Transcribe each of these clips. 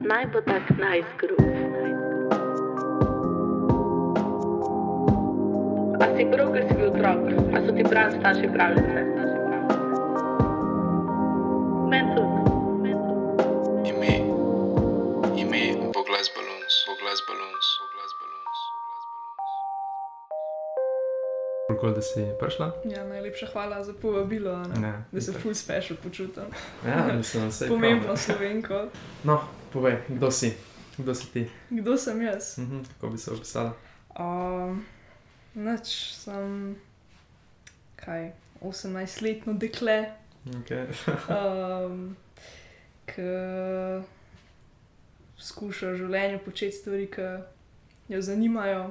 Naj bo tak najskrub. A si prav, ker si bil otrok, a so ti pravi starši pravljice? Meni tudi. Ime, ime, Boglas Balloons, Boglas Balloons, Boglas Balloons, Boglas Balloons. Koliko da si prišla? Ja, najlepša hvala za povabilo, a ne? Ne, da se full special počutim. Ja, mislim, vse Pomembno slovenko. No, povej, kdo si? Kdo si ti? Kdo sem jaz? Mhm, kako bi se opisala? Um, Noč sem, kaj, 18-letno dekle, Okay. um, ki skuša v življenju početi stvari, ki jo zanimajo.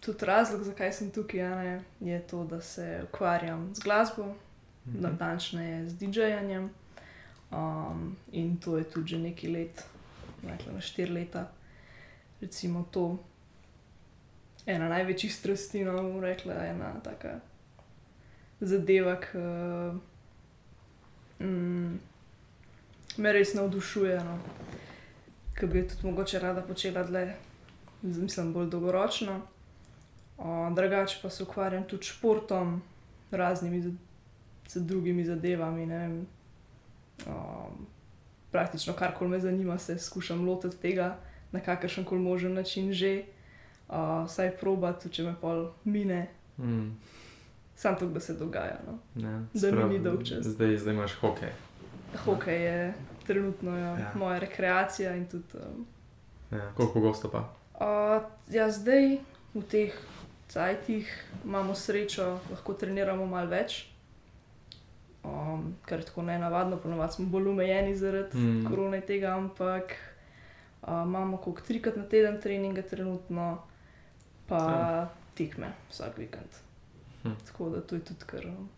Tudi razlog, zakaj sem tukaj, ne, je to, da se ukvarjam z glasbo, Mhm. natančneje z DJ-janjem. Um, in to je tudi že nekaj let, rekla na štiri leta. Recimo to ena največjih strasti, no, rekla, ena taka zadeva, ki mm, me res navdušuje. No. Ki bi jo tudi mogoče rada počela dlje, mislim, bolj dolgoročno. Uh, drugače pa se ukvarjam tudi s športom, raznimi z, z drugimi zadevami. ne vem. Um, praktično karkoli me zanima, se skušam lotiti tega na kakršen koli možen način že. Uh, saj proba, tudi če me pol mine, Mm, sam to, da se dogaja. No. ne, Da mi ni dolgčas. Zdaj, zdaj imaš hokej. Hokej je trenutno ja, Ja. ja. moja rekreacija in tudi. Um, Ja, koliko pogosto pa? uh, ja, zdaj v teh cajtih imamo srečo, lahko treniramo malo več. Um, kar je tako ne navadno, ponovadi smo bolj omejeni zaradi Mm. korona tega, ampak uh, imamo koliko trikrat na teden treninga trenutno, pa Ja. tekme vsak vikend. Hm. Tako da to je tudi kar. um,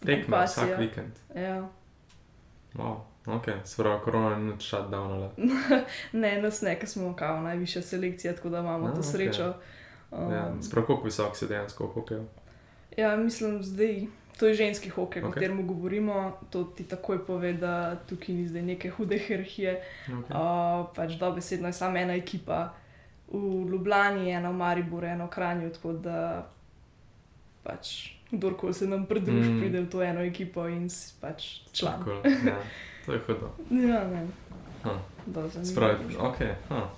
Tekme vsak vikend. Ja. Wow, ok, sprav korona ni nič shutdownala. Ne, nas ne, ker smo kao najvišja selekcija, tako da imamo A, to okej. srečo. Um, Ja, sprav koliko visok si dejansko v hokeju? ja, mislim, zdaj to je ženski hokej, okay. o Okej. katerem govorimo. To ti takoj pove, da tukaj ni zdaj neke hude hierarhije. Okay. Uh, pač dobesedno je samo ena ekipa v Ljubljani, ena v Mariboru, ena v Kranju, tako da pač kdorkoli se nam pridruži, Mm. pride v to eno ekipo in si pač član. Cool. Ja, to je hudo. Ja, ne. Huh. Da, zanimivo. Sprav, ok, huh.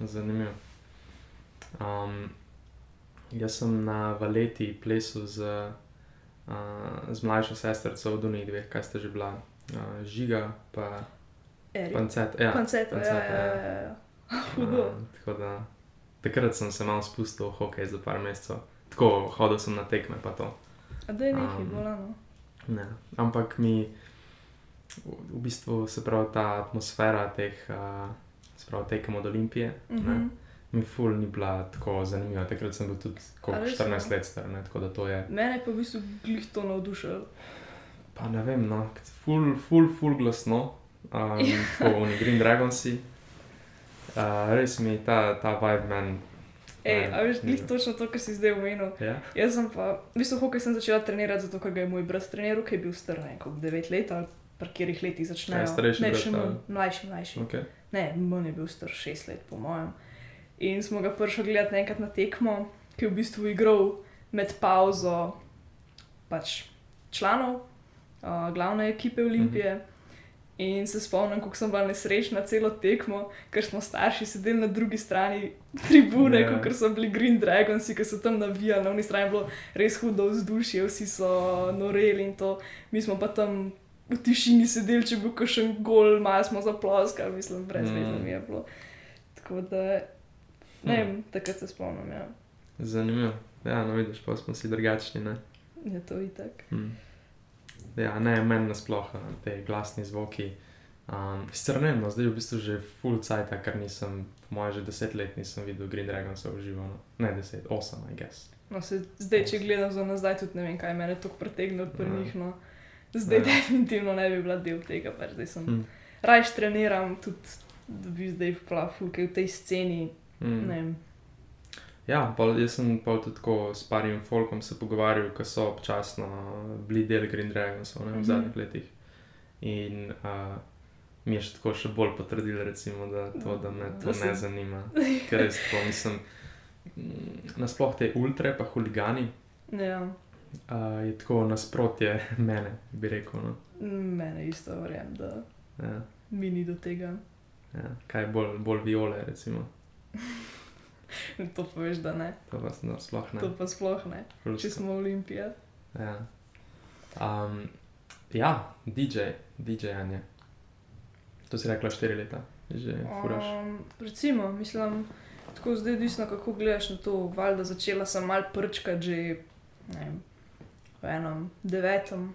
zanimivo. Um, jaz sem na valeti plesal z, uh, z mlajšo sestrico v Duniji, dveh, kaj ste že bila, žiga, pa Erik. pancet. Ja, Panceta, ja, panceta, ja, ja, ja, ja. Hudo. Tako da takrat sem se malo spustil v hokej za par mesecev. Tako hodil sem na tekme, pa to. A da je nekaj Um, bolano. Ne. Ampak mi v, bistvu se pravi ta atmosfera teh, uh, se pravi tekem od Olimpije, mm -hmm. Mhm. Mi ful ni bila tako zanimiva. Takrat sem bil tudi koliko, res, 14 no? let star, ne? tako da to je. Mene pa v bistvu glih to navdušilo. Pa ne vem, no, ful, ful, ful glasno, um, po oni Green Dragonsi. Uh, res mi ta, ta vibe men. Ej, a veš, glih točno to, kar si zdaj omenil. Ja? Jaz sem pa, v bistvu hokej sem začela trenirati zato, ker ga je moj brat treniral, ki je bil star nekaj 9 let ali pa katerih letih začnejo. Ja, starejši ne, še mlajši, mlajši. Okay. Ne, manj je bil star 6 let, po mojem. In smo ga prišli gledati enkrat na tekmo, ki je v bistvu igral med pauzo pač članov uh, glavne ekipe Olimpije. Mm -hmm. In se spomnim, kako sem bila nesrečna celo tekmo, ker smo starši sedeli na drugi strani tribune, Ja. yeah. kot so bili Green Dragonsi, ki so tam navijali, na uni strani je bilo res hudo vzdušje, vsi so noreli in to. Mi smo pa tam v tišini sedeli, če bil še gol, malo smo zaploskali, mislim, brez Mm. veze mi je bilo. Tako da, ne vem, takrat se spomnim, ja. Zanimivo. Ja, no vidiš, pa smo si drugačni, ne? Je to itak. Hmm. Ja, ne, meni nasploh te glasni zvoki. Um, Sicer ne, vem, no, zdaj je v bistvu že full cajt, ker nisem, po mojem, že deset let nisem videl Green Dragonsa v živo. No. Ne deset, osem, I guess. No, se, zdaj, če gledam za nazaj, tudi ne vem, kaj me je tako pretegnilo pri Ja. njih. No. Zdaj Ja. ja. definitivno ne bi bila del tega, pač zdaj sem. Hmm. Rajš treniram, tudi da bi zdaj bila fulke v tej sceni. Hmm. Vem. Ja, pol, jaz sem pa tudi tako s parim folkom se pogovarjal, ki so občasno bili del Green Dragonsov ne, v Mhm. zadnjih letih. In uh, mi je še tako še bolj potrdil, recimo, da, to, da me to ne zanima. Ker res tako mislim. mm, Nasploh te ultre, pa huligani, Ja, uh, je tako nasprotje mene, bi rekel. No. mene isto verjamem, da Ja, mi ni do tega. ja. Kaj je bolj, bolj viole, recimo. To poveš, da ne. To pa no, sploh ne. To pa sploh ne. Ful Če smo olimpija. Ja. Um, ja, DJ, DJ-anje. To si rekla štiri leta, že furaš. Um, recimo, mislim, tako zdaj odvisno, kako gledaš na to. Valjda začela sem mal prčkati že ne vem, v enem devetem,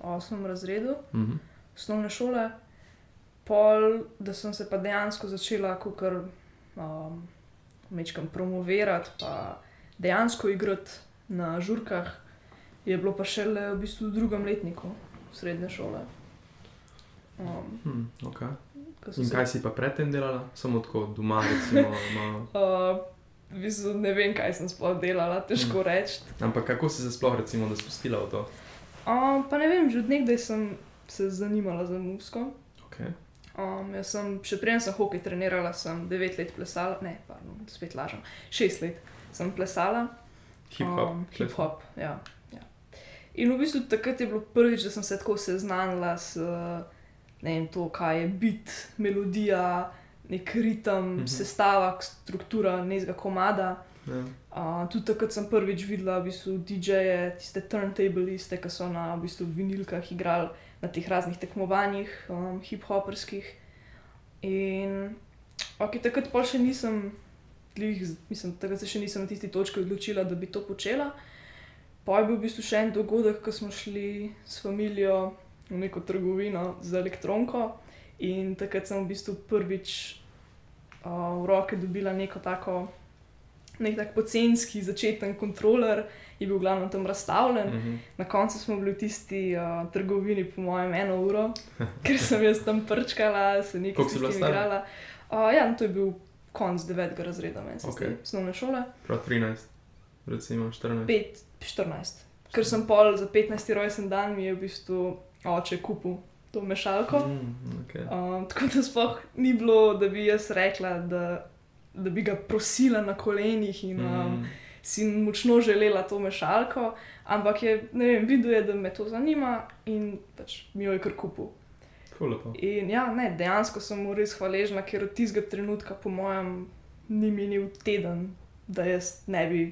osmem razredu Mhm. osnovne šole, pol, da sem se pa dejansko začela kot um, mečkam promovirati, pa dejansko igrati na žurkah, je bilo pa šele v bistvu v drugem letniku srednje šole. Um, Hm, okay. In se- kaj si pa predtem delala? Samo tako doma, recimo. Malo. Uh, v bistvu ne vem, kaj sem sploh delala, težko reči. Ampak kako si se sploh, recimo, da spustila v to? Um, pa ne vem, že od nekdaj sem se zanimala za musko. Okay. Um, jaz sem, še preden sem hokej trenirala, sem 9 let plesala, ne, pardon, spet lažem, 6 let sem plesala. Hip-hop. Um, Hip-hop, ja, ja. In v bistvu takrat je bilo prvič, da sem se tako seznanila s ne vem, to, kaj je bit, melodija, nek ritem, mm. -hmm. sestava, struktura nekega komada. Ja. Uh, tudi takrat sem prvič videla v bistvu DJ-je, tiste turntabliste, ki so na v bistvu, vinilkah igrali na teh raznih tekmovanjih, um, hip-hoperskih. In ok, takrat pa še nisem, glih, z- mislim, takrat se še nisem na tisti točki odločila, da bi to počela. Pa je bil v bistvu še en dogodek, ko smo šli s familijo v neko trgovino za elektronko in takrat sem v bistvu prvič uh, v roke dobila neko tako nek tak pocenski začeten kontroler, je bil glavno tam razstavljen. Mhm. Na koncu smo bili v tisti uh, trgovini, po mojem, eno uro, ker sem jaz tam prčkala, se nekaj bila stara? igrala. Uh, ja, no, to je bil konc devetega razreda, meni se Ok. okay. osnovne šole. Prav 13, recimo 14. 5, 14. Ker sem pol za 15. rojsten dan mi je v bistvu oče kupil to mešalko. Mm, okay. Um, tako da sploh ni bilo, da bi jaz rekla, da, da bi ga prosila na kolenih in um, mm. si močno želela to mešalko, ampak je, ne vem, videl je, da me to zanima in pač mi jo je kar kupil. In ja, ne, dejansko sem mu res hvaležna, ker od tistega trenutka, po mojem, ni minil teden, da jaz ne bi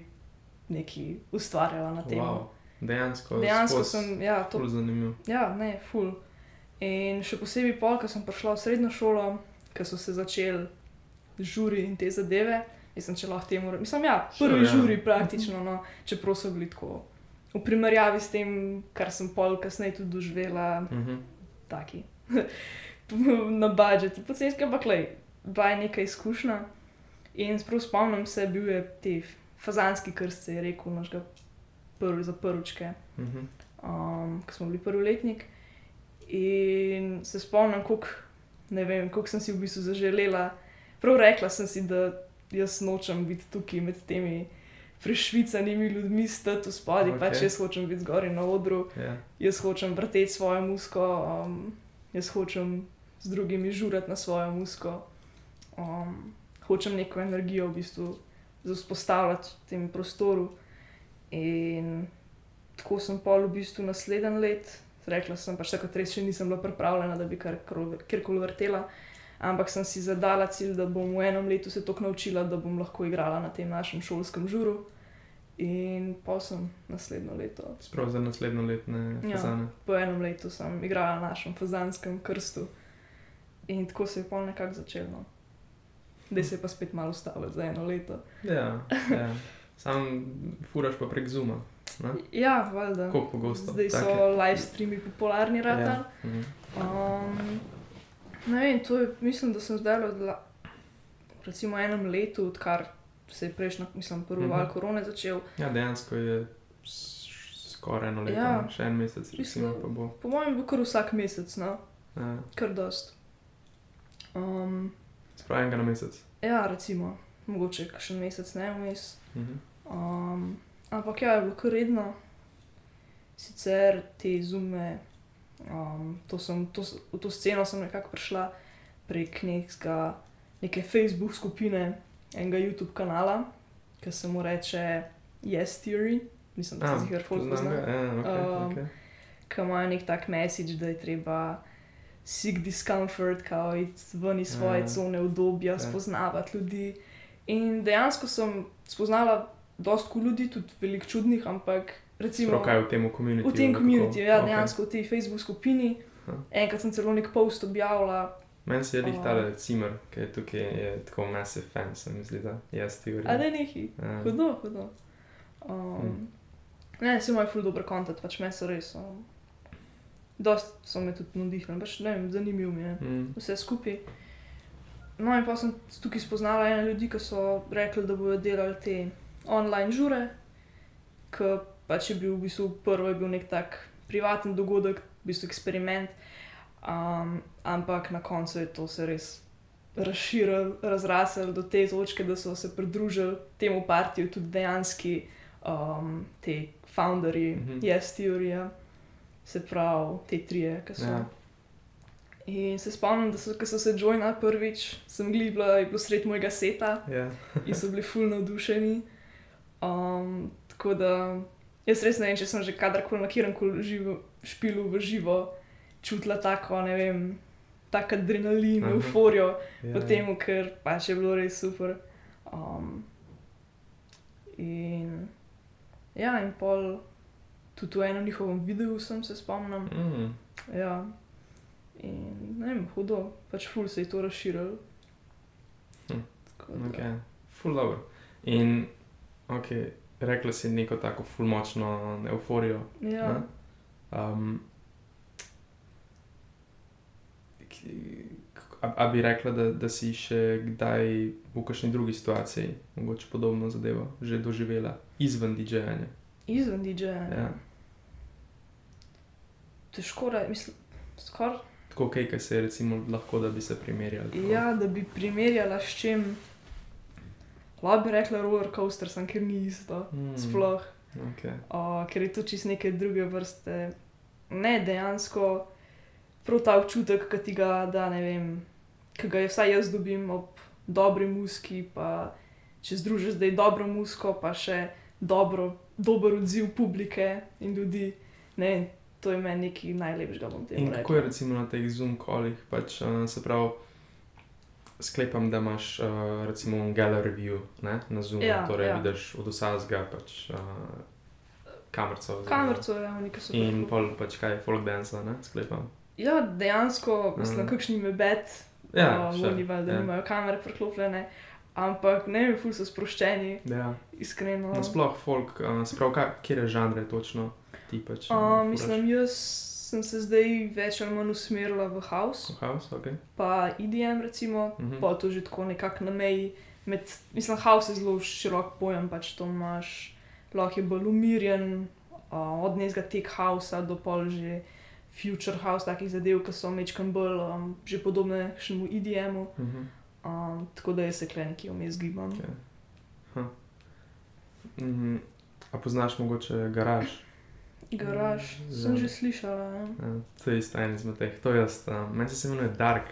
nekaj ustvarjala na tem. Wow. Dejansko, Dejansko sem, ja, to Ful zanimiv. Ja, ne, ful. In še posebej pol, ko sem prišla v srednjo šolo, ko so se začeli žuri in te zadeve, jaz sem če lahko temu. Mislim, ja, prvi Sure, ja. žuri praktično, no, čeprav so bili tako. V primerjavi s tem, kar sem pol kasneje tudi doživela, Mhm. taki. na budžetu, pocenski, ampak le, bila je neka izkušnja. In sprav spomnim se, bil je te fazanski krst, se je rekel, našega prvi za prvičke Mhm. um, ko smo bili prvi letnik. In se spomnim, koliko, ne vem, koliko sem si v bistvu zaželela. Prav rekla sem si, da jaz nočem biti tukaj med temi prešvicanimi ljudmi, stati v spodaj, okay. pač jaz hočem biti zgoraj na odru, Ja. jaz hočem vrteti svojo musko, um, jaz hočem z drugimi žurati na svojo musko. Um, hočem neko energijo v bistvu vzpostavljati v tem prostoru. In tako sem pol v bistvu naslednji let, rekla sem pač tako, res še nisem bila pripravljena, da bi kar- kjerkoli vrtela. Ampak sem si zadala cilj, da bom v enem letu se tako naučila, da bom lahko igrala na tem našem šolskem žuru. In pa sem naslednjo leto Sprav za naslednjo letne Ja. fazane. po enem letu sem igrala na našem fazanskem krstu. In tako se je pol nekako začelo. Zdaj se je pa spet malo ustavilo za eno leto. Ja, ja. Sam furaš pa prek zuma. Ne? Ja, valjda. Koliko pogosto? Zdaj so Take- live streami popularni, rata. Ja. Mhm. Um, ne vem, to je, mislim, da sem zdaj od la- recimo enem letu, odkar se je prejšnja, mislim, prvi Mhm. val korone začel. ja, dejansko je skoraj eno leto, Ja. ja. še en mesec, recimo, Mislim- pa bo. Po mojem bo kar vsak mesec, no, Ja. kar dost. Um, Sprav enega na mesec. ja, recimo, mogoče še en mesec, ne vmes. Mhm. Um, ampak ja, je bilo kar redno. Sicer te zume Um, to sem, to, v to sceno sem nekako prišla prek nekega, neke Facebook skupine, enega YouTube kanala, ki se mu reče Yes Theory, mislim, da se jih folk poznam pozna. ja, ki imajo nek tak message, da je treba seek discomfort, kao iti ven iz svoje Ja. cone obdobja, Ja. spoznavati ljudi. In dejansko sem spoznala dosta ljudi, tudi veliko čudnih, ampak recimo Prav kaj v tem komunitiju? v tem komunitiju, ja, dejansko v tej Facebook skupini. Aha. Enkrat sem celo nek post objavila, Meni se je lih O. tale cimer, ki je tukaj, je tako massive fan, se mi zdi, da je teorija. a ne neki, Ja. hudo, hudo. Um, Hmm. Ne, vsi imajo ful dober kontent, pač meni so res. Um, dost so me tudi navdihnili, pač ne vem, zanimivo mi je. Mm. vse skupaj. No, in pa sem tukaj spoznala ene ljudi, ki so rekli, da bodo delali te online žure, ki pač je bil v bistvu prvi, je bil nek tak privaten dogodek, v bistvu eksperiment, um, ampak na koncu je to se res razširilo, razraslo do te točke, da so se pridružili temu partiju tudi dejanski um, te founderji, mm -hmm. yes, teorija, se pravi, te trije, ki so. Ja. In se spomnim, da so, so se joinali prvič, sem glibla, je bilo sred mojega seta Ja. in so bili fulno navdušeni. Um, tako da jaz res ne vem, če sem že kadarkoli na kjerem koli živo, špilu v živo čutila tako, ne vem, tak adrenalin, Aha. euforijo ja. po tem, ker pač je bilo res super. Um, in ja, in pol tudi v enem njihovem videu sem se spomnil. Mm. Ja. In ne vem, hudo, pač ful se je to razširilo. Hm, Tako Ok, full dobro. In, ok, rekla si neko tako full močno euforijo. Ja. Ne? Um, a, a bi rekla, da, da si še kdaj v kakšni drugi situaciji, mogoče podobno zadevo, že doživela izven DJ-janja? Izven DJ-ja. Ja. Težko mislim, skoraj. Tako kaj, kaj se je recimo lahko, da bi se primerjali. tako. Ja, da bi primerjala s čim. Lahko bi rekla roller coaster, sem ker ni isto. Mm, Sploh. Okay. O, ker je to čist neke druge vrste. Ne, dejansko prav ta občutek, ki ti ga da, ne vem, ki ga vsaj jaz dobim ob dobri muski, pa če združiš zdaj dobro musko, pa še dobro, dober odziv publike in ljudi. Ne, vem, to je meni nekaj najlepšega, In kako je recimo na teh Zoom kolih, pač, uh, se pravi, sklepam, da imaš uh, recimo gallery view ne, na Zoomu, Ja, torej ja. vidiš od vsakega pač, uh, kamerco. oziroma- Kamerco je, oni, ki so In tako- pol pač kaj, folk dance, ne, sklepam. Ja, dejansko, mislim, Mhm. kakšni mebet, Ja, uh, še, oni valjda ja. nimajo kamere priklopljene, ampak ne vem, ful so sproščeni, Ja, iskreno. nasploh folk, uh, kaj, kje žanre točno ti pač. Uh, mislim, jaz sem se zdaj več ali manj usmerila v house, House, ok. pa IDM, recimo, Mhm. pa to že tako nekako na meji. Med, mislim, house je zelo širok pojem, pač to imaš, lahko je bolj umirjen, uh, od nekega tech housea do pol že future house, takih zadev, ki so mečkam bolj um, že podobne šemu IDM-u. Mhm. Um, tako da jaz se kle nekje vmes gibam. Ok. Mhm. A poznaš mogoče garaž? Garaž, Ja. sem že slišala. Ja. Ja, to je isto en izmed teh, to je jaz, um, meni se imenuje Dark,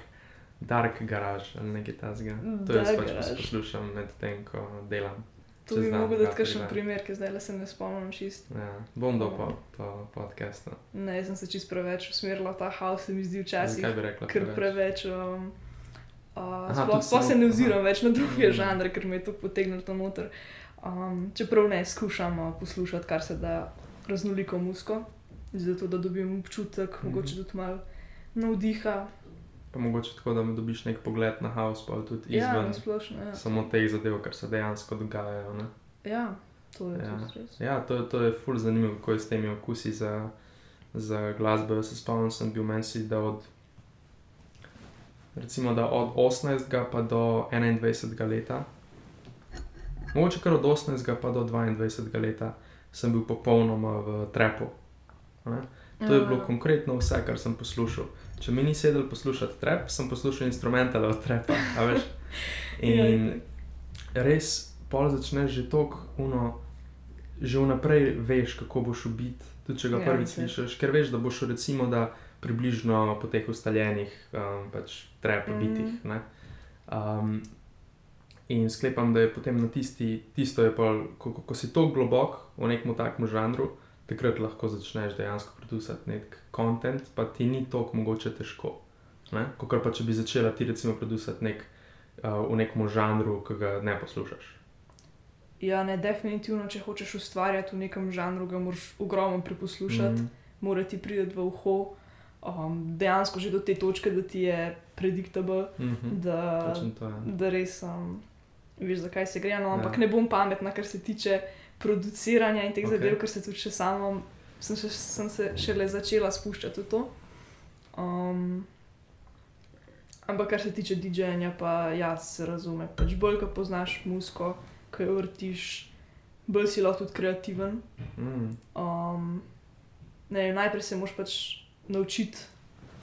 Dark Garage ali nekaj tasga. To jaz Dark pač Garage. pos- poslušam med tem, ko delam. To bi dati tri kakšen primer, ker zdaj le se ne spomnim čist. Ja, bom dal Ja. po, po podcastu. Ne, jaz sem se čist preveč usmerila v ta house, se mi zdi včasih Kaj bi rekla? kar preveč. Um, uh, Aha, sploh, sploh se ne oziram več na druge Mhm. žanre, ker me je to potegnilo tam noter. Um, čeprav ne skušam uh, poslušati, kar se da raznoliko musko, zato da dobim občutek, Mhm. mogoče tudi malo navdiha. Pa mogoče tako, da mi dobiš nek pogled na house, pa tudi Ja, izven splošno. Ja. samo teh zadev, kar se dejansko dogajajo. Ne? ja, to je Ja. res. Ja, to, to je ful zanimivo, kako je s temi okusi za, za glasbo. Jaz se spomnim, sem bil mensi, da od, recimo, da od 18. pa do 21. leta, mogoče kar od 18. pa do 22. leta, sem bil popolnoma v trepu. Ne? To je bilo Ja. konkretno vse, kar sem poslušal. Če mi ni sedel poslušati trep, sem poslušal instrumentale od trepa. Ja, In res, pol začneš že tako, uno, že vnaprej veš, kako boš ubit, tudi če ga Ja, prvič slišiš, ker veš, da boš recimo, da približno po teh ustaljenih um, pač trep Mhm. bitih. ne. Um, in sklepam, da je potem na tisti, tisto je pa, ko, ko, ko si tako globok v nekem takem žanru, takrat lahko začneš dejansko producirati nek kontent, pa ti ni tako mogoče težko. Kot pa če bi začela ti recimo producirati nek, uh, v nekem žanru, ki ga ne poslušaš. Ja, ne, definitivno, če hočeš ustvarjati v nekem žanru, ga moraš ogromno preposlušati, mm. mora ti priti v uho. Um, dejansko že do te točke, da ti je predictable, Mm -hmm. da, to je. da res um, veš, zakaj se gre. No, ampak Ja. ne bom pametna, kar se tiče produciranja in teh okay. zadev, ker se tudi še sama, sem, še, sem se šele začela spuščati v to. Um, ampak kar se tiče DJ-ja, pa ja, se razume. Pač bolj, ko poznaš musko, ko jo vrtiš, bolj si lahko tudi kreativen. Mm. Um, ne, najprej se moraš pač naučiti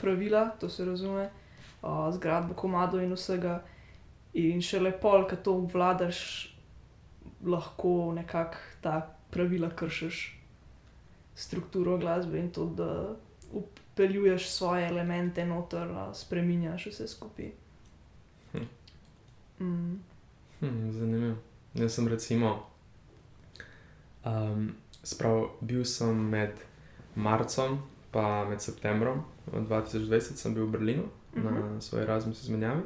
pravila, to se razume, uh, zgradbo komado in vsega. In šele pol, ki to obvladaš, lahko nekako ta pravila kršiš, strukturo glasbe in to, da upeljuješ svoje elemente noter, spremenjaš vse skupaj. Hm. Mm. Hm, zanimivo. Jaz sem recimo, um, sprav, bil sem med marcem in septembrom 2020 sem bil v Berlinu uh -huh. na svoji Erasmus izmenjavi.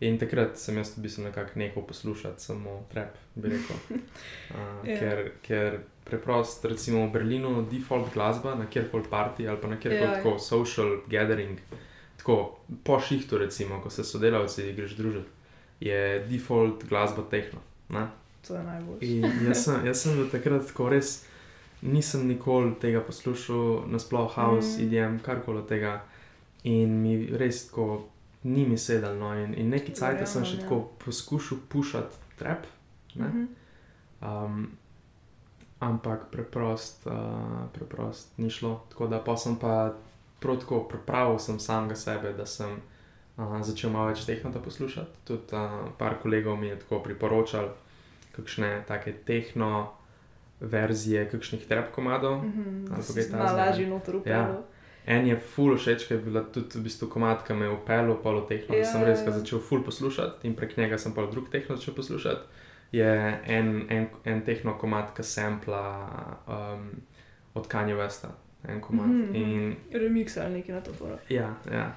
In takrat sem jaz v bistvu nekako nehal poslušati samo trap, bi rekel. Uh, Ja. ker, ker preprosto, recimo v Berlinu, default glasba na kjerkoli parti ali pa na kjerkoli Ja, ja. tako social gathering, tako po šihtu, recimo, ko se sodelavci greš družiti, je default glasba tehno. Ne? To je najboljše. Jaz sem, jaz sem do takrat tako res, nisem nikoli tega poslušal, nasploh house, Mm. mm. IDM, karkoli od tega. In mi res tako ni mi sedel. No. In, in neki cajt sem še ja. tako poskušal pušati trap, ne. Mhm. um, ampak preprost, uh, preprost ni šlo. Tako da pa sem pa prav tako pripravil sem samega sebe, da sem uh, začel malo več tehnota poslušati. Tudi uh, par kolegov mi je tako priporočal, kakšne take tehno verzije, kakšnih trap komadov. Mhm, da Ali pa kaj takega, lažje noter upel. Ja. En je full všeč, ker je bila tudi v bistvu komat, ki me je upel v polo tehno. Ja, Ja, sem res ga ja. začel full poslušati in prek njega sem pa drug tehno začel poslušati. Je en, en, en tehno komat, ki sempla um, od Kanye Westa, en komat. Mm -hmm. In Remix ali nekaj na to fora. ja, ja.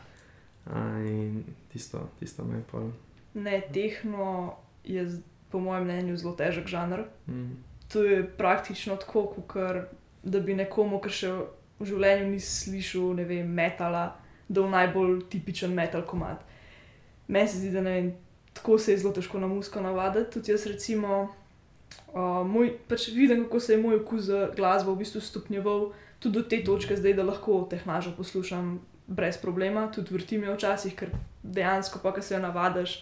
A, in tisto, tisto me je pol. Ne, tehno je po mojem mnenju zelo težek žanr. Mm. To je praktično tako, kot da bi nekomu, ki še v življenju ni slišal, ne vem, metala, dal najbolj tipičen metal komat. Meni se zdi, da ne vem, tako se je zelo težko na musko navaditi. Tudi jaz, recimo, uh, moj, pač vidim, kako se je moj okus za glasbo v bistvu stopnjeval, tudi do te točke zdaj, da lahko tehnažo poslušam brez problema, tudi vrtim jo včasih, ker dejansko, pa, ko se jo navadiš,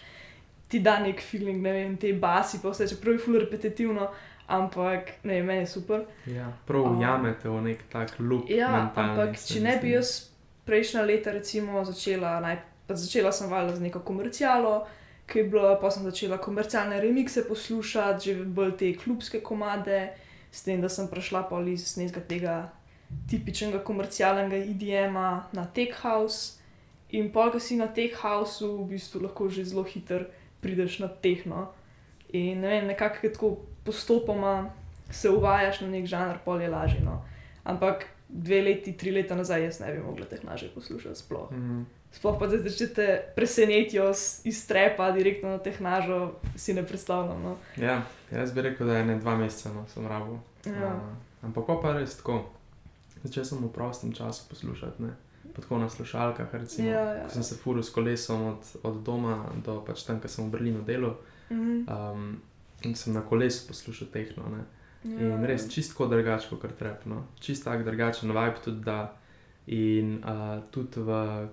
ti da nek feeling, ne vem, te basi, pa vse, čeprav je ful repetitivno, ampak ne vem, meni je super. Ja, prav ujamete v nek tak lup. Ja, ampak če ne bi jaz prejšnja leta recimo začela, naj, pa začela sem valjda z neko komercialo, ki je bila, pa sem začela komercialne remikse poslušati, že bolj te klubske komade, s tem, da sem prešla pa iz nekega tega tipičnega komercialnega IDM-a na tech house. In pol, ko si na tech houseu, v bistvu lahko že zelo hitro prideš na tehno. In ne vem, nekako tako postopoma se uvajaš na nek žanr, pol je lažje. No. Ampak dve leti, tri leta nazaj jaz ne bi mogla tehnaže poslušati sploh. Mm. Sploh pa če te presenetijo s- iz trepa direktno na tehnažo, si ne predstavljam. No. Ja, jaz bi rekel, da je ne dva meseca, no, sem rabo. Ja. ampak pa pa res tako. Začel sem v prostem času poslušati, ne. Pa tako na slušalkah, recimo. Ja, ja. Ko sem se furil s kolesom od, od doma do pač tam, ko sem v Berlinu delal. Mhm. Um, in sem na kolesu poslušal tehno. Ne. Ja. In res čistko drugače kot trepno. Čist tak drugačen vibe tudi da. In uh, tudi v,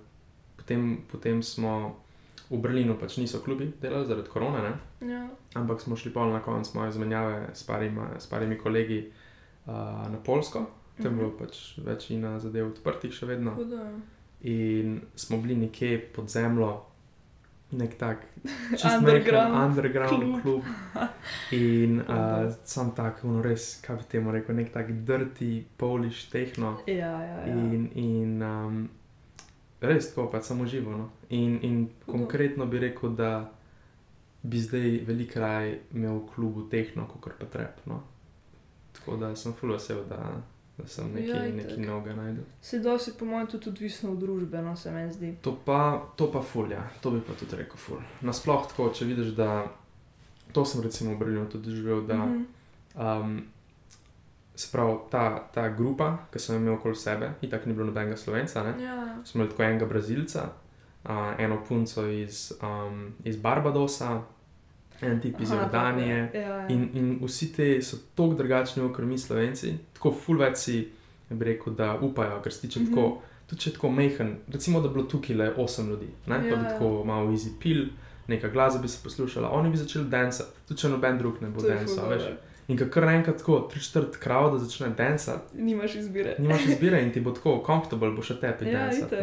potem, potem smo v Berlinu, pač niso klubi delali zaradi korone, ne? Ja. ampak smo šli pol na konec moje izmenjave s parima, s parimi kolegi uh, na Polsko. Tam je bilo pač večina zadev odprtih še vedno. Tako da, In smo bili nekje pod zemljo, nek tak Underground majhen underground klub. klub. In uh, sam tak, no res, kaj bi temu rekel, nek tak dirty, polish tehno. ja, ja, ja. In, in um, res tako, pač samo živo. No. In, in konkretno bi rekel, da bi zdaj veliko raj imel v klubu tehno, kot pa trep. No. Tako da sem full vesel, da, da sem Ja, ja, itak. nekaj novega najdel. Se dosti, po mojem, tudi odvisno od družbe, no se meni zdi. To pa, to pa ful, ja, to bi pa tudi rekel ful. Nasploh tako, če vidiš, da to sem recimo v Berlinu tudi doživel, da Mhm. um, se pravi ta, ta grupa, ki sem imel okoli sebe, in tako ni bilo nobenega slovenca, ne? Ja, smo imeli tako enega brazilca, uh, eno punco iz, um, iz Barbadosa, en tip iz Jordanije. je. Ja, ja. In, in vsi ti so tako drugačni, kot mi slovenci, tako fulveci, bi rekel, da upajo, ker se tiče mm Mhm. -hmm. tako. Tudi če je tako mehen, recimo, da bi bilo tukaj le 8 ljudi, ne? pa Ja, bi ja. tako malo easy pil, neka glasba bi se poslušala, oni bi začeli dancati, tudi če noben drug ne bo je dancal. In ko kar naenkrat tako, tri četrt krav, da začne dancati, Nimaš izbire. nimaš izbire in ti bo tako comfortable, bo še tepi Ja, dancati.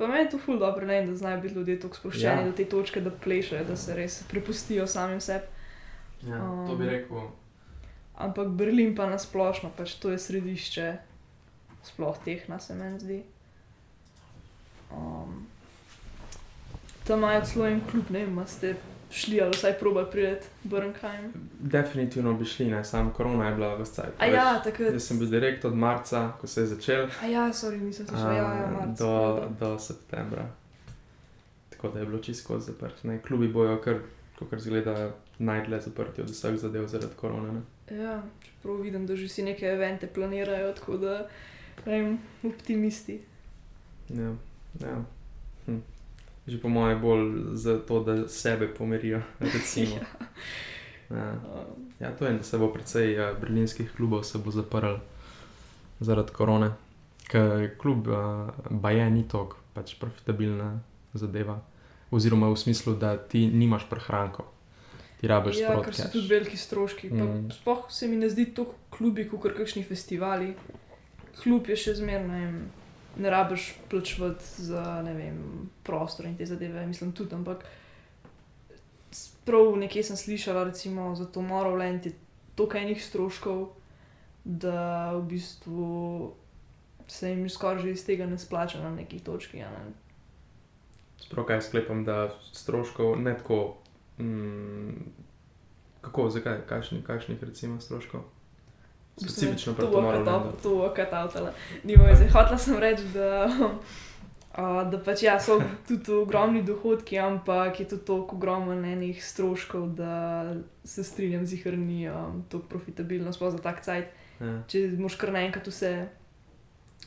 Pa meni je to ful dobro, ne, da znajo biti ljudje tako sproščeni Ja. do te točke, da plešejo, da se res prepustijo samim sebi. Ja, to bi Um, rekel. Ampak Berlin pa nasplošno, pač to je središče sploh tehna, se meni zdi. Um, tam imajo celo en klub, ne vem, ste šli ali vsaj probali priti Brnkheim. Definitivno bi šli, ne, sam korona je bila v cajt. A ja, takrat. Jaz sem bil direkt od marca, ko se je začel, A ja, sorry, nisem se šla, ja, ja, a, marc. do, do septembra. Tako da je bilo čisto zaprt. Ne. Klubi bojo, kar, kar zgleda, najdlje zaprti od vseh zadev zaradi korona. Ne. Ja, čeprav vidim, da že si neke evente planirajo, tako da, ne vem, optimisti. Ja, ja. Hm. Že po mojem je bolj za to, da sebe pomirijo. Recimo. ja. Um, Ja, to je, da se bo precej uh, berlinskih klubov se bo zaprl zaradi korone. Ker klub uh, Baje ni tako pač profitabilna zadeva. Oziroma v smislu, da ti nimaš prehranko, ti rabiš ja, sprot ker so cash. tudi veliki stroški. Mm. Sploh se mi ne zdi klubi, kot kakšni festivali. Klub je še zmeraj, ne, rabiš plačevati za vem, prostor in te zadeve, mislim tudi, ampak prav nekje sem slišala, recimo za to Morrowland je toliko enih stroškov, da v bistvu se jim skoraj že iz tega ne splača na neki točki. Ne? Sprav kaj sklepam, da stroškov ne tako. Mm, kako, zakaj, kakšni, kakšnih recimo stroškov? Specifično to pri bo Tomorrowlandu. katao- to bo katavtala. Nima veze. Hotela sem reči, da, a, da pač ja, so tudi ogromni dohodki, ampak je tudi toliko ogromno enih stroškov, da se strinjam z jih, ni um, tako profitabilno, sploh za tak cajt. Ja. Če moš kar naenkrat vse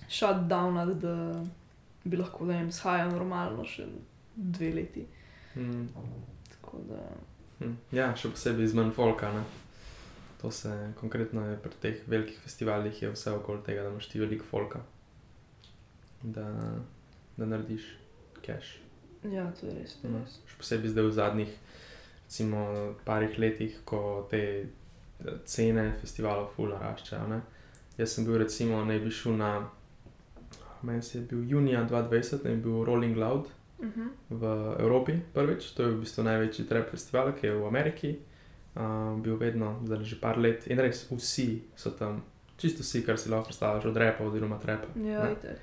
shutdownati, da bi lahko, ne vem, shajal normalno še dve leti. Mm. Tako da, Hm, Ja, še posebej iz manj folka. Ne? To se konkretno je pri teh velikih festivalih, je vse okoli tega, da imaš ti veliko folka, da, da narediš cash. ja, to je res. To je No. res. Še posebej zdaj v zadnjih, recimo, parih letih, ko te eh, cene festivalov ful naraščajo. Ne? Jaz sem bil, recimo, naj bi šel na, meni se je bil junija 2020, naj bi bil Rolling Loud Mhm. v Evropi prvič, to je v bistvu največji trap festival, ki je v Ameriki. Uh, bil vedno, zdaj že par let in res vsi so tam, čisto vsi, kar si lahko predstavljaš, od repa oziroma trepa. Ja, Ne.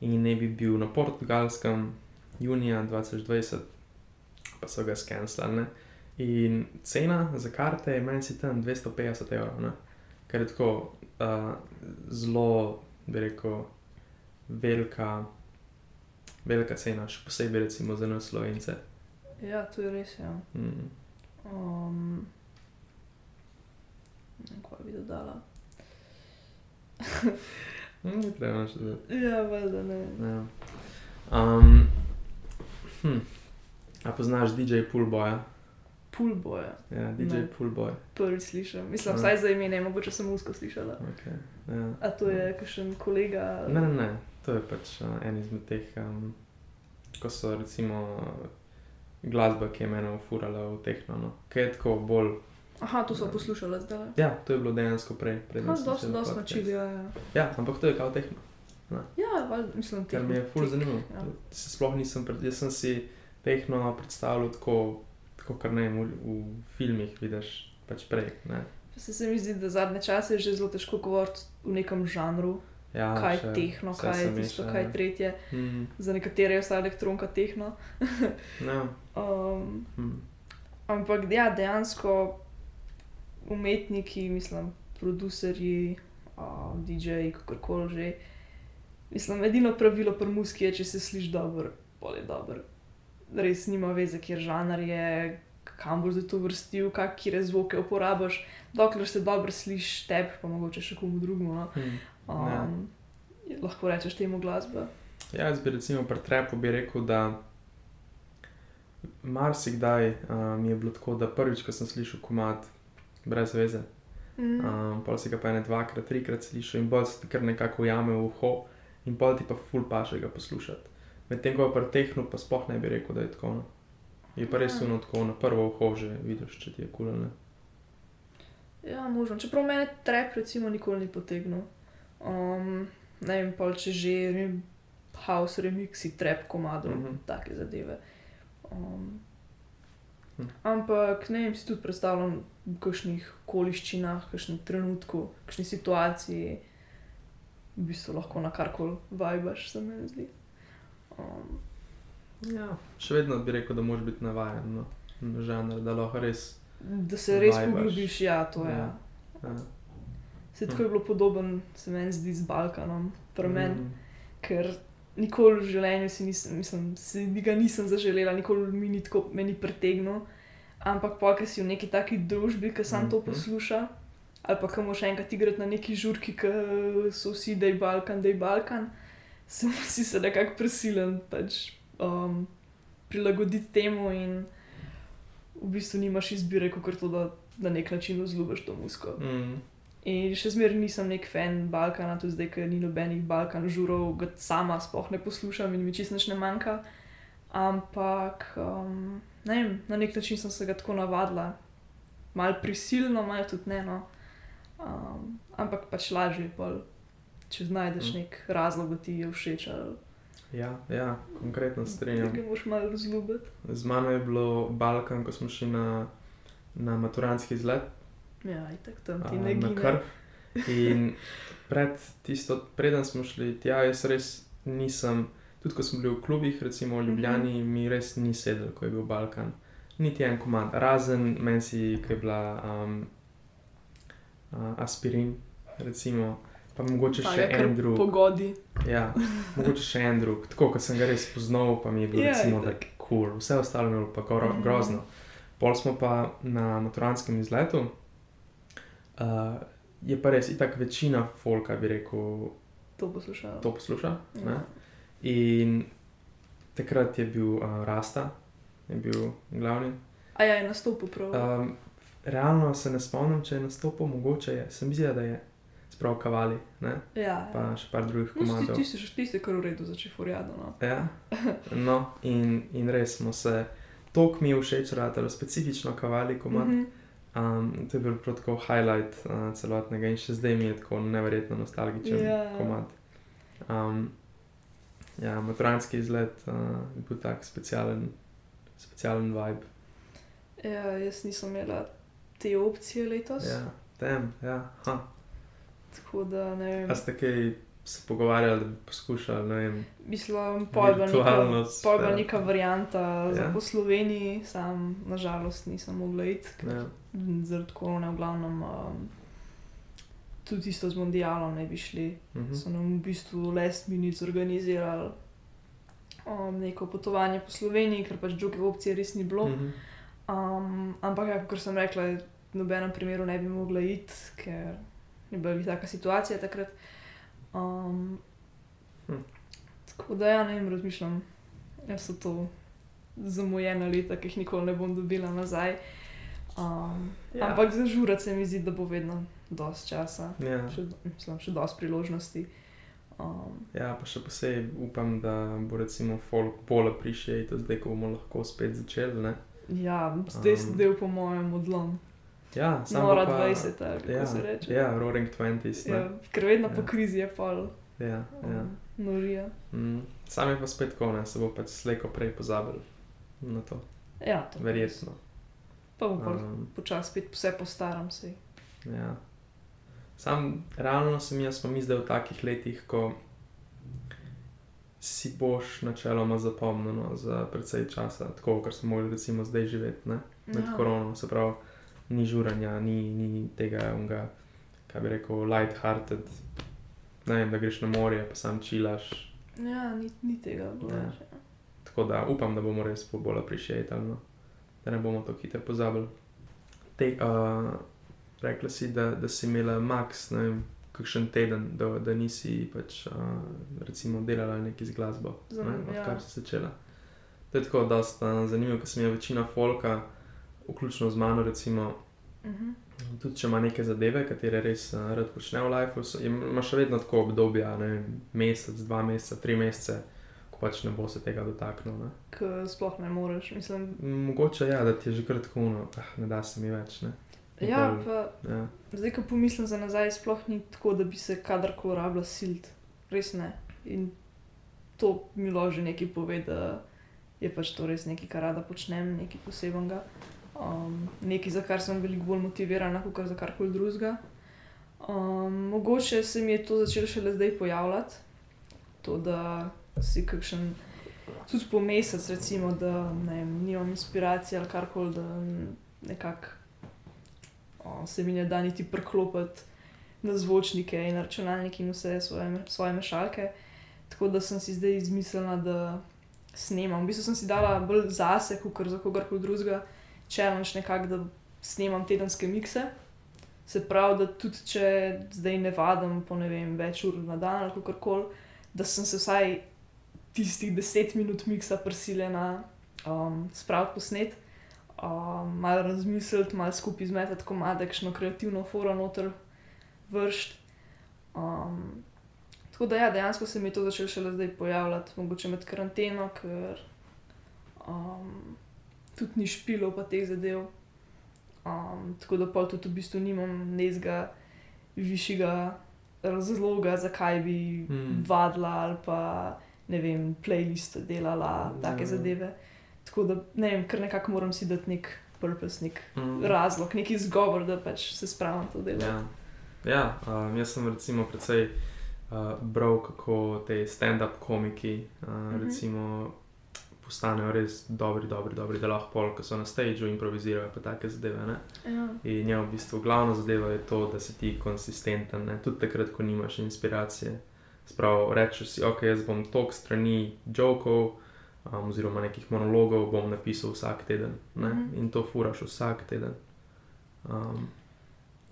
In ne bi bil na portugalskem junija 2020, pa so ga skenslali. In cena za karte je meni si tam 250 evrov, ne? kar je tako uh, zelo, bi rekel, velika, velika cena, še posebej recimo za nas slovence. Ja, to je res. Ja. Mm. Um, kaj bi dodala. Mm, ni treba nič dodati. Ja, valjda ne. Ja. Um, hm. A poznaš DJ Poolboya? Pool boja, Ja, DJ Ne. Poolboy. prvič slišim. Mislim, Ja. vsaj za ime, ne mogoče sem usko slišala. Okay. Ja. A to je kakšen kolega? Ne, ne, ne, to je pač uh, en izmed teh, um, ko so recimo glasba, ki je mene ufurala v tehno, no. ki je tako bolj. Aha, to so poslušala zdaj. Ja, to je bilo dejansko prej. dosti podcast. načili, ja, ja. Ja, ampak to je kao tehno, Ja, valjda, mislim, kar tehno- mi je ful teh- zanimivo. Ja. Se sploh nisem, pred, jaz sem si tehno predstavljal tako, tako kar ne v, v filmih vidiš pač prej. Ne? Se, se mi zdi, da zadnje čase je že zelo težko govoriti v nekem žanru. Ja, kaj je še tehno, kaj je tisto, meša, kaj ja. je tretje. Mm, Za nekatere je vsa elektronka tehno. ja. Um, Mm. ampak ja, dejansko umetniki, mislim, producerji, uh, DJ-ji, kako koli že. Mislim, edino pravilo pri muski je, če se sliši dobro, pol je dobro. Res nima veze, kje žanr je, kam boš za to vrstil, kakšne zvoke uporabiš, dokler se dobro slišiš tebi, pa mogoče še komu drugemu. No? Mm. Um, ja. Lahko rečeš temu glasba. Ja, jaz bi recimo pri trepu bi rekel, da marsikdaj uh, mi je bilo tako, da prvič, ko sem slišal komat brez veze, Mm. um, pol si ga pa ne dvakrat, trikrat slišal in bolj se ti kar nekako ujame v uho in pol ti pa ful paše ga poslušati. Medtem ko pa pri tehnu pa sploh ne bi rekel, da je tako. No. Je pa res Ja. uno tako na prvo uho že vidiš, če ti je kul ali ne. Ja, možno. Čeprav mene trep recimo nikoli ni potegnil. Um, ne vem, pol če že vem, house remixi, trep komadov, mm. -hmm. take zadeve. Um, Hm. ampak ne vem, si tudi predstavljam v kakšnih okoliščinah, v kakšnem trenutku, v kakšni situaciji, v bistvu lahko na karkoli vajbaš, se mi zdi. Um, Ja, še vedno bi rekel, da moraš biti navaden no, na žanr, da lahko res. da se res Vajbaš. poglobiš, ja, to je. Ja. Ja. Se tako je bilo podoben, se meni zdi, z Balkanom, pri meni. Mm. ker nikoli v življenju si nisem, mislim, si ga nisem zaželela, nikoli mi ni tako meni pritegnil. Ampak pa, ker si v neki taki družbi, ki sam to Mhm. posluša, ali pa ki moš enkrat igrati na neki žurki, ki so vsi, da je Balkan, da je Balkan, sem si se nekako prisilen pač, um, prilagoditi temu in v bistvu nimaš izbire, kot to, da na nek način vzljubiš to musko. Mm. In še zmeraj nisem nek fan Balkana, tudi zdaj, ker ni nobenih Balkan žurov, ga sama sploh ne poslušam in mi čisto ne manjka. Ampak, um, ne vem, na nek način sem se ga tako navadila, malo prisilno, malo tudi ne. No. Um, ampak pač lažje je, pol, če znajdeš Mm. nek razlog, da ti je všeč ali Ja, ja, konkretno strinjam. ga moš malo razljubiti. Z mano je bilo Balkan, ko smo šli na, na maturantski izlet, Ja, itak tam ti ne krv. In pred tisto, preden smo šli tja, jaz res nisem, tudi ko smo bili v klubih, recimo v Ljubljani, mi res ni sedel, ko je bil Balkan. Niti en komad, razen meni ki je bila um, uh, aspirin, recimo, pa mogoče Pa še je kar en drug. Pogodi. Ja, mogoče še en drug, tako kot sem ga res poznal, pa mi je bilo Ja, yeah, recimo tako kul, cool. vse ostalo je bilo pa gro, Mhm. grozno. Pol smo pa na maturantskem izletu, uh, je pa res itak večina folka, bi rekel, To poslušala. to posluša. Ja. In takrat je bil uh, Rasta, je bil glavni. A ja, je nastopil prav. Um, realno se ne spomnim, če je nastopil, mogoče je, sem zdi, da je. Sprav kavali, ne? ja, pa še par drugih No, ti, komandov. ti si še tisti, kar v redu začne furjado. No. Ja, no, in, in res smo se, tok mi je všeč, ratalo, specifično kavali komad. Mhm. Um, to je bil prav tako highlight uh, celotnega in še zdaj mi je tako neverjetno nostalgičen Ja. komad. Um, ja, maturantski izlet uh, je bil tak specialen, specialen vibe. Ja, jaz nisem imela te opcije letos. Ja, tem, ja. Ha. Tako da ne vem. A ste kaj se pogovarjali, da bi poskušali, ne vem. Mislim, Virtualno neka, bila sfero. neka varianta ja. za Ja. po Sloveniji, sam nažalost nisem mogla iti, ker Ja. zaradi korone v glavnem. Um, Tudi isto z mondialom ne bi šli. Mhm. So nam v bistvu last minute zorganizirali um, neko potovanje po Sloveniji, ker pač druge opcije res ni bilo. Mhm. Um, ampak, ja, kot sem rekla, v nobenem primeru ne bi mogla iti, ker je bila taka situacija takrat. Um, Hm. Tako da, ja, ne vem, razmišljam, da so to zamujena leta, ki jih nikoli ne bom dobila nazaj. Um, Ja. Ampak za žurat se mi zdi, da bo vedno dosti časa, Ja. še, mislim, še dosti priložnosti. Um, ja, pa še posebej upam, da bo recimo folk bolj appreciate, zdaj ko bomo lahko spet začeli. Ne? ja, zdaj Um, del po mojem odlom. Ja, samo Nora pa, 20, ali kako ja, se reče. Ja, Roaring Twenties. Ja, Ja. ker vedno Ja. po krizi je pol. Ja, ja. Um, norija. Mm. Sam je pa spet konec, se bo pač slejko prej pozabil na to. Ja, to. Verjetno. Pa bom pa Um, počasi spet vse postaram se. ja. Sam realno sem jaz, pa mi zdaj v takih letih, ko si boš načeloma zapomnil no, za precej časa, tako kot smo mogli recimo zdaj živeti ne, med Ja. korono. Se pravi, ni žuranja, ni, ni tega unga, kaj bi rekel, light-hearted. Ne vem, da greš na morje, pa sam čilaš. Ja, ni, ni tega. bilo Ja. ja. Tako da upam, da bomo res bolj appreciativni, no? da ne bomo tako hitro pozabili. Te, uh, rekla si, da, da si imela max, ne vem, kakšen teden, da, da nisi pač, uh, recimo delala nekaj z glasbo, Za- ne, ja. odkar si začela. To je tako dosta zanimivo, ker sem je večina folka, vključno z mano, recimo, Mhm. tudi če ima neke zadeve, katere res uh, rad počne v lifeu, ima še vedno tako obdobja, ne mesec, dva meseca, tri mesece, ko pač ne bo se tega dotaknil. Sploh ne moreš. Mislim, Mogoče ja, da ti je že kar tako, no, ah, ne da se mi več. Ne? Ja, pa Ja. zdaj, ko pomislim za nazaj, sploh ni tako, da bi se kadarkoli rabila silt. Res ne. In to mi loži nekaj pove, da je pač to res nekaj, kar rada počnem, nekaj posebnega. Um, nekaj, za kar sem veliko bolj motivirana, kot za karkoli drugega. Um, mogoče se mi je to začelo šele zdaj pojavljati, to, da si kakšen, tudi po mesec, recimo, da ne vem, nimam inspiracije ali karkoli, da nekako o, se mi ne da niti preklopiti na zvočnike in na računalnik in vse svoje, svoje mešalke. Tako da sem si zdaj izmislila, da snemam. V bistvu sem si dala bolj zase, kot za kogarkoli drugega, challenge nekako, da snemam tedenske mikse. Se pravi, da tudi če zdaj ne vadim po ne vem, več ur na dan ali kako koli, da sem se vsaj tistih deset minut miksa prisiljena um, spraviti posnet, um, malo razmisliti, malo skupaj zmetati komade, kakšno kreativno foro noter vršt. Um, tako da ja, dejansko se mi je to začelo šele zdaj pojavljati, mogoče med karanteno, ker um, tudi ni špilov pa teh zadev. Um, tako da pa tudi v bistvu nimam nezga višjega razloga, zakaj bi Mm. mm. vadila ali pa ne vem, playlist delala, Ja, take ja. zadeve. Tako da ne vem, ker nekako moram si dati nek purpose, nek Mm. razlog, neki izgovor, da pač se spravim to delo. Ja, ja um, jaz sem recimo precej uh, bral, kako te stand-up komiki uh, mm. -hmm. recimo postanejo res dobri, dobri, dobri, da lahko pol, ko so na stageu improvizirajo pa take zadeve. Ne? Ja. In ja, v bistvu glavna zadeva je to, da si ti konsistenten, ne? tudi takrat, ko nimaš inspiracije. Sprav, rečeš si, ok, jaz bom tok strani jokov, um, oziroma nekih monologov bom napisal vsak teden. Ne? Mhm. In to furaš vsak teden. Um,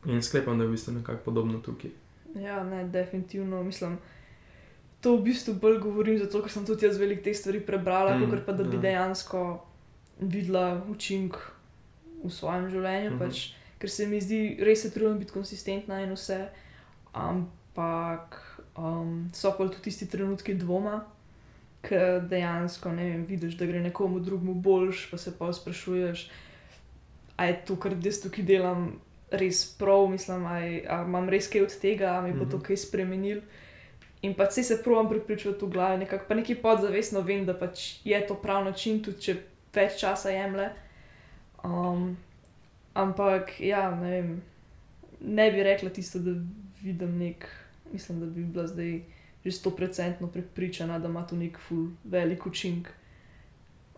in sklepam, da je v bistvu nekako podobno tukaj. ja, ne, definitivno mislim. To v bistvu bolj govorim zato, ker sem tudi jaz veliko teh stvari prebrala, Mm, mm, kot pa da bi ja. dejansko videla učinek v svojem življenju. Mm -hmm. pač, ker se mi zdi, res se trudim biti konsistentna in vse, ampak um, so pa tudi tisti trenutki dvoma, ki dejansko ne vem, vidiš, da gre nekomu drugemu boljš, pa se pa sprašuješ, a je to, kar jaz tukaj delam, res prav, mislim, a, je- a imam res kaj od tega, a mi bo to Mhm. kaj spremenil. In pa se se provam pripričati v glavi, nekako pa neki podzavestno vem, da pač je to prav način, tudi če več časa jemlje. Um, ampak ja, ne vem, ne bi rekla tisto, da vidim nek, mislim, da bi bila zdaj že stoprocentno prepričana, da ima to nek ful velik učinek.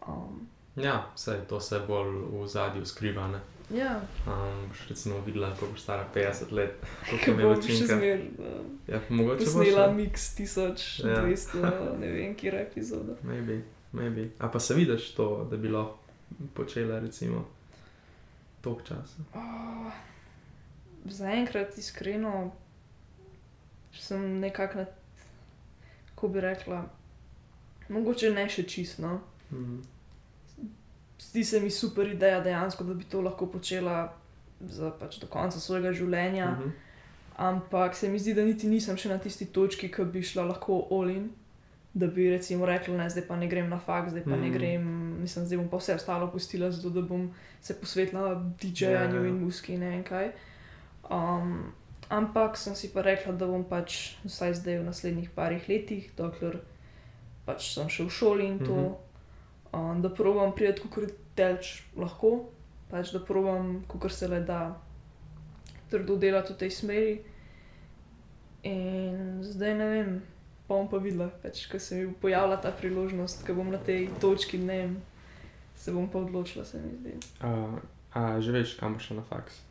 Um, Ja, vse to se bolj v zadju skriva. Ne? ja, Um, boš recimo videla, ko boš stara 50 let, ki je še učinka. zmer uh, Ja, mogoče boš. posnela ne. mix 1200, ja. ne vem, kje epizoda. Maybe, maybe. A pa se vidiš to, da bi lahko počela, recimo, tok časa. Oh, Zaenkrat, iskreno, sem nekako, na- kako bi rekla, mogoče ne še čisto. No. Mm. Zdi se mi super ideja dejansko, da bi to lahko počela za, pač, do konca svojega življenja. Mhm. Ampak se mi zdi, da niti nisem še na tisti točki, ki bi šla lahko olin. Da bi recimo rekla, ne, zdaj pa ne grem na faks, zdaj pa mm. ne Mhm. grem, mislim, zdaj bom pa vse ostalo pustila, zato da bom se posvetila DJ-ju Ja, ja. in muski in ne vem kaj. Um, ampak sem si pa rekla, da bom pač vsaj zdaj v naslednjih parih letih, dokler pač sem še v šoli in to, Mhm. um, da probujem priti, kot delč lahko, pač da probujem, kot se le da, trdo delati v tej smeri. In zdaj ne vem, pa bom pa videla, pač, ko se mi bo pojavila ta priložnost, ko bom na tej točki, ne vem, se bom pa odločila, se mi zdi. Uh, a že veš, kam boš šla na faks?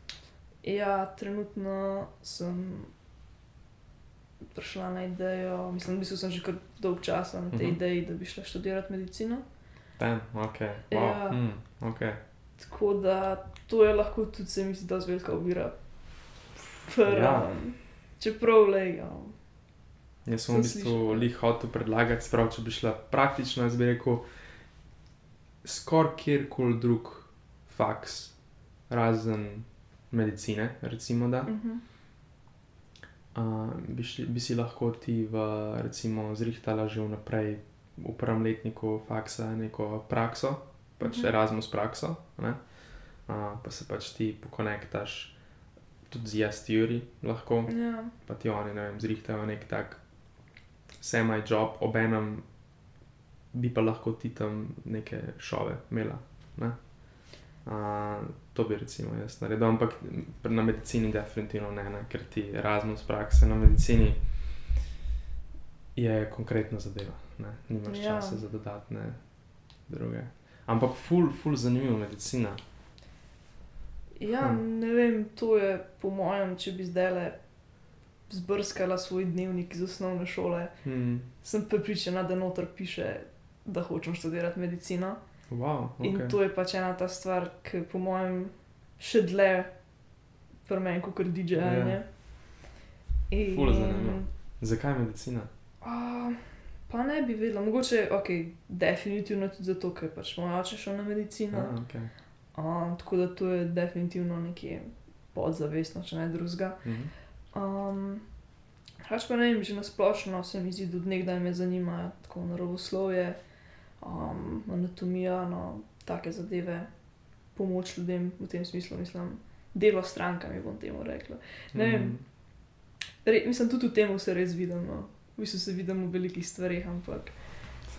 Ja, trenutno sem prišla na idejo, mislim, da sem že kar dolg časa na tej uh Mhm. -huh. ideji, da bi šla študirati medicino. Ten, ok. Wow. Ja. Mm, okay. Tako da to je lahko tudi, se mi zdi, da velika ovira. Ja. Čeprav le, ja. Jaz sem v bistvu lih hotel predlagati, sprav, če bi šla praktično, jaz bi rekel, skoraj kjerkoli drug faks, razen medicine, recimo da. Uh -huh. Uh, bi, šli, bi si lahko ti v, recimo, zrihtala že vnaprej v prvem letniku faksa neko prakso, pač uh Mhm. -huh. Erasmus prakso, ne? uh, pa se pač ti pokonektaš tudi z jastjuri lahko, Ja. pa ti oni, ne vem, zrihtajajo nek tak semi-job, obenem bi pa lahko ti tam neke šove imela. Ne? Uh, to bi recimo jaz naredil, ampak na medicini definitivno ne, ne ker ti Erasmus prakse na medicini je konkretna zadeva, ne? nimaš Ja. časa za dodatne druge. Ampak ful, ful zanimivo medicina. Ja, Hm. ne vem, to je po mojem, če bi zdaj le zbrskala svoj dnevnik iz osnovne šole, Hmm. sem prepričana, da noter piše, da hočem študirati medicino. Wow, Okay. In to je pač ena ta stvar, ki po mojem še dlje pri meni, kot DJ-janje. Ja. Ful zanimivo. Zakaj medicina? A, pa ne bi vedela, mogoče, ok, definitivno tudi zato, ker pač moj oče šel na medicino. Ah, okay. A, tako da to je definitivno nekje podzavestno, če ne drugega. mhm. Um, Hač pa ne vem, že na splošno se mi zdi, da od nekdaj me zanima tako naravoslovje, um, anatomija, no, take zadeve, pomoč ljudem v tem smislu, mislim, delo s strankami, bom temu rekla. Ne vem. Mhm. Re, mislim, tudi v tem se res vidim. No. V bistvu se vidim v velikih stvareh, ampak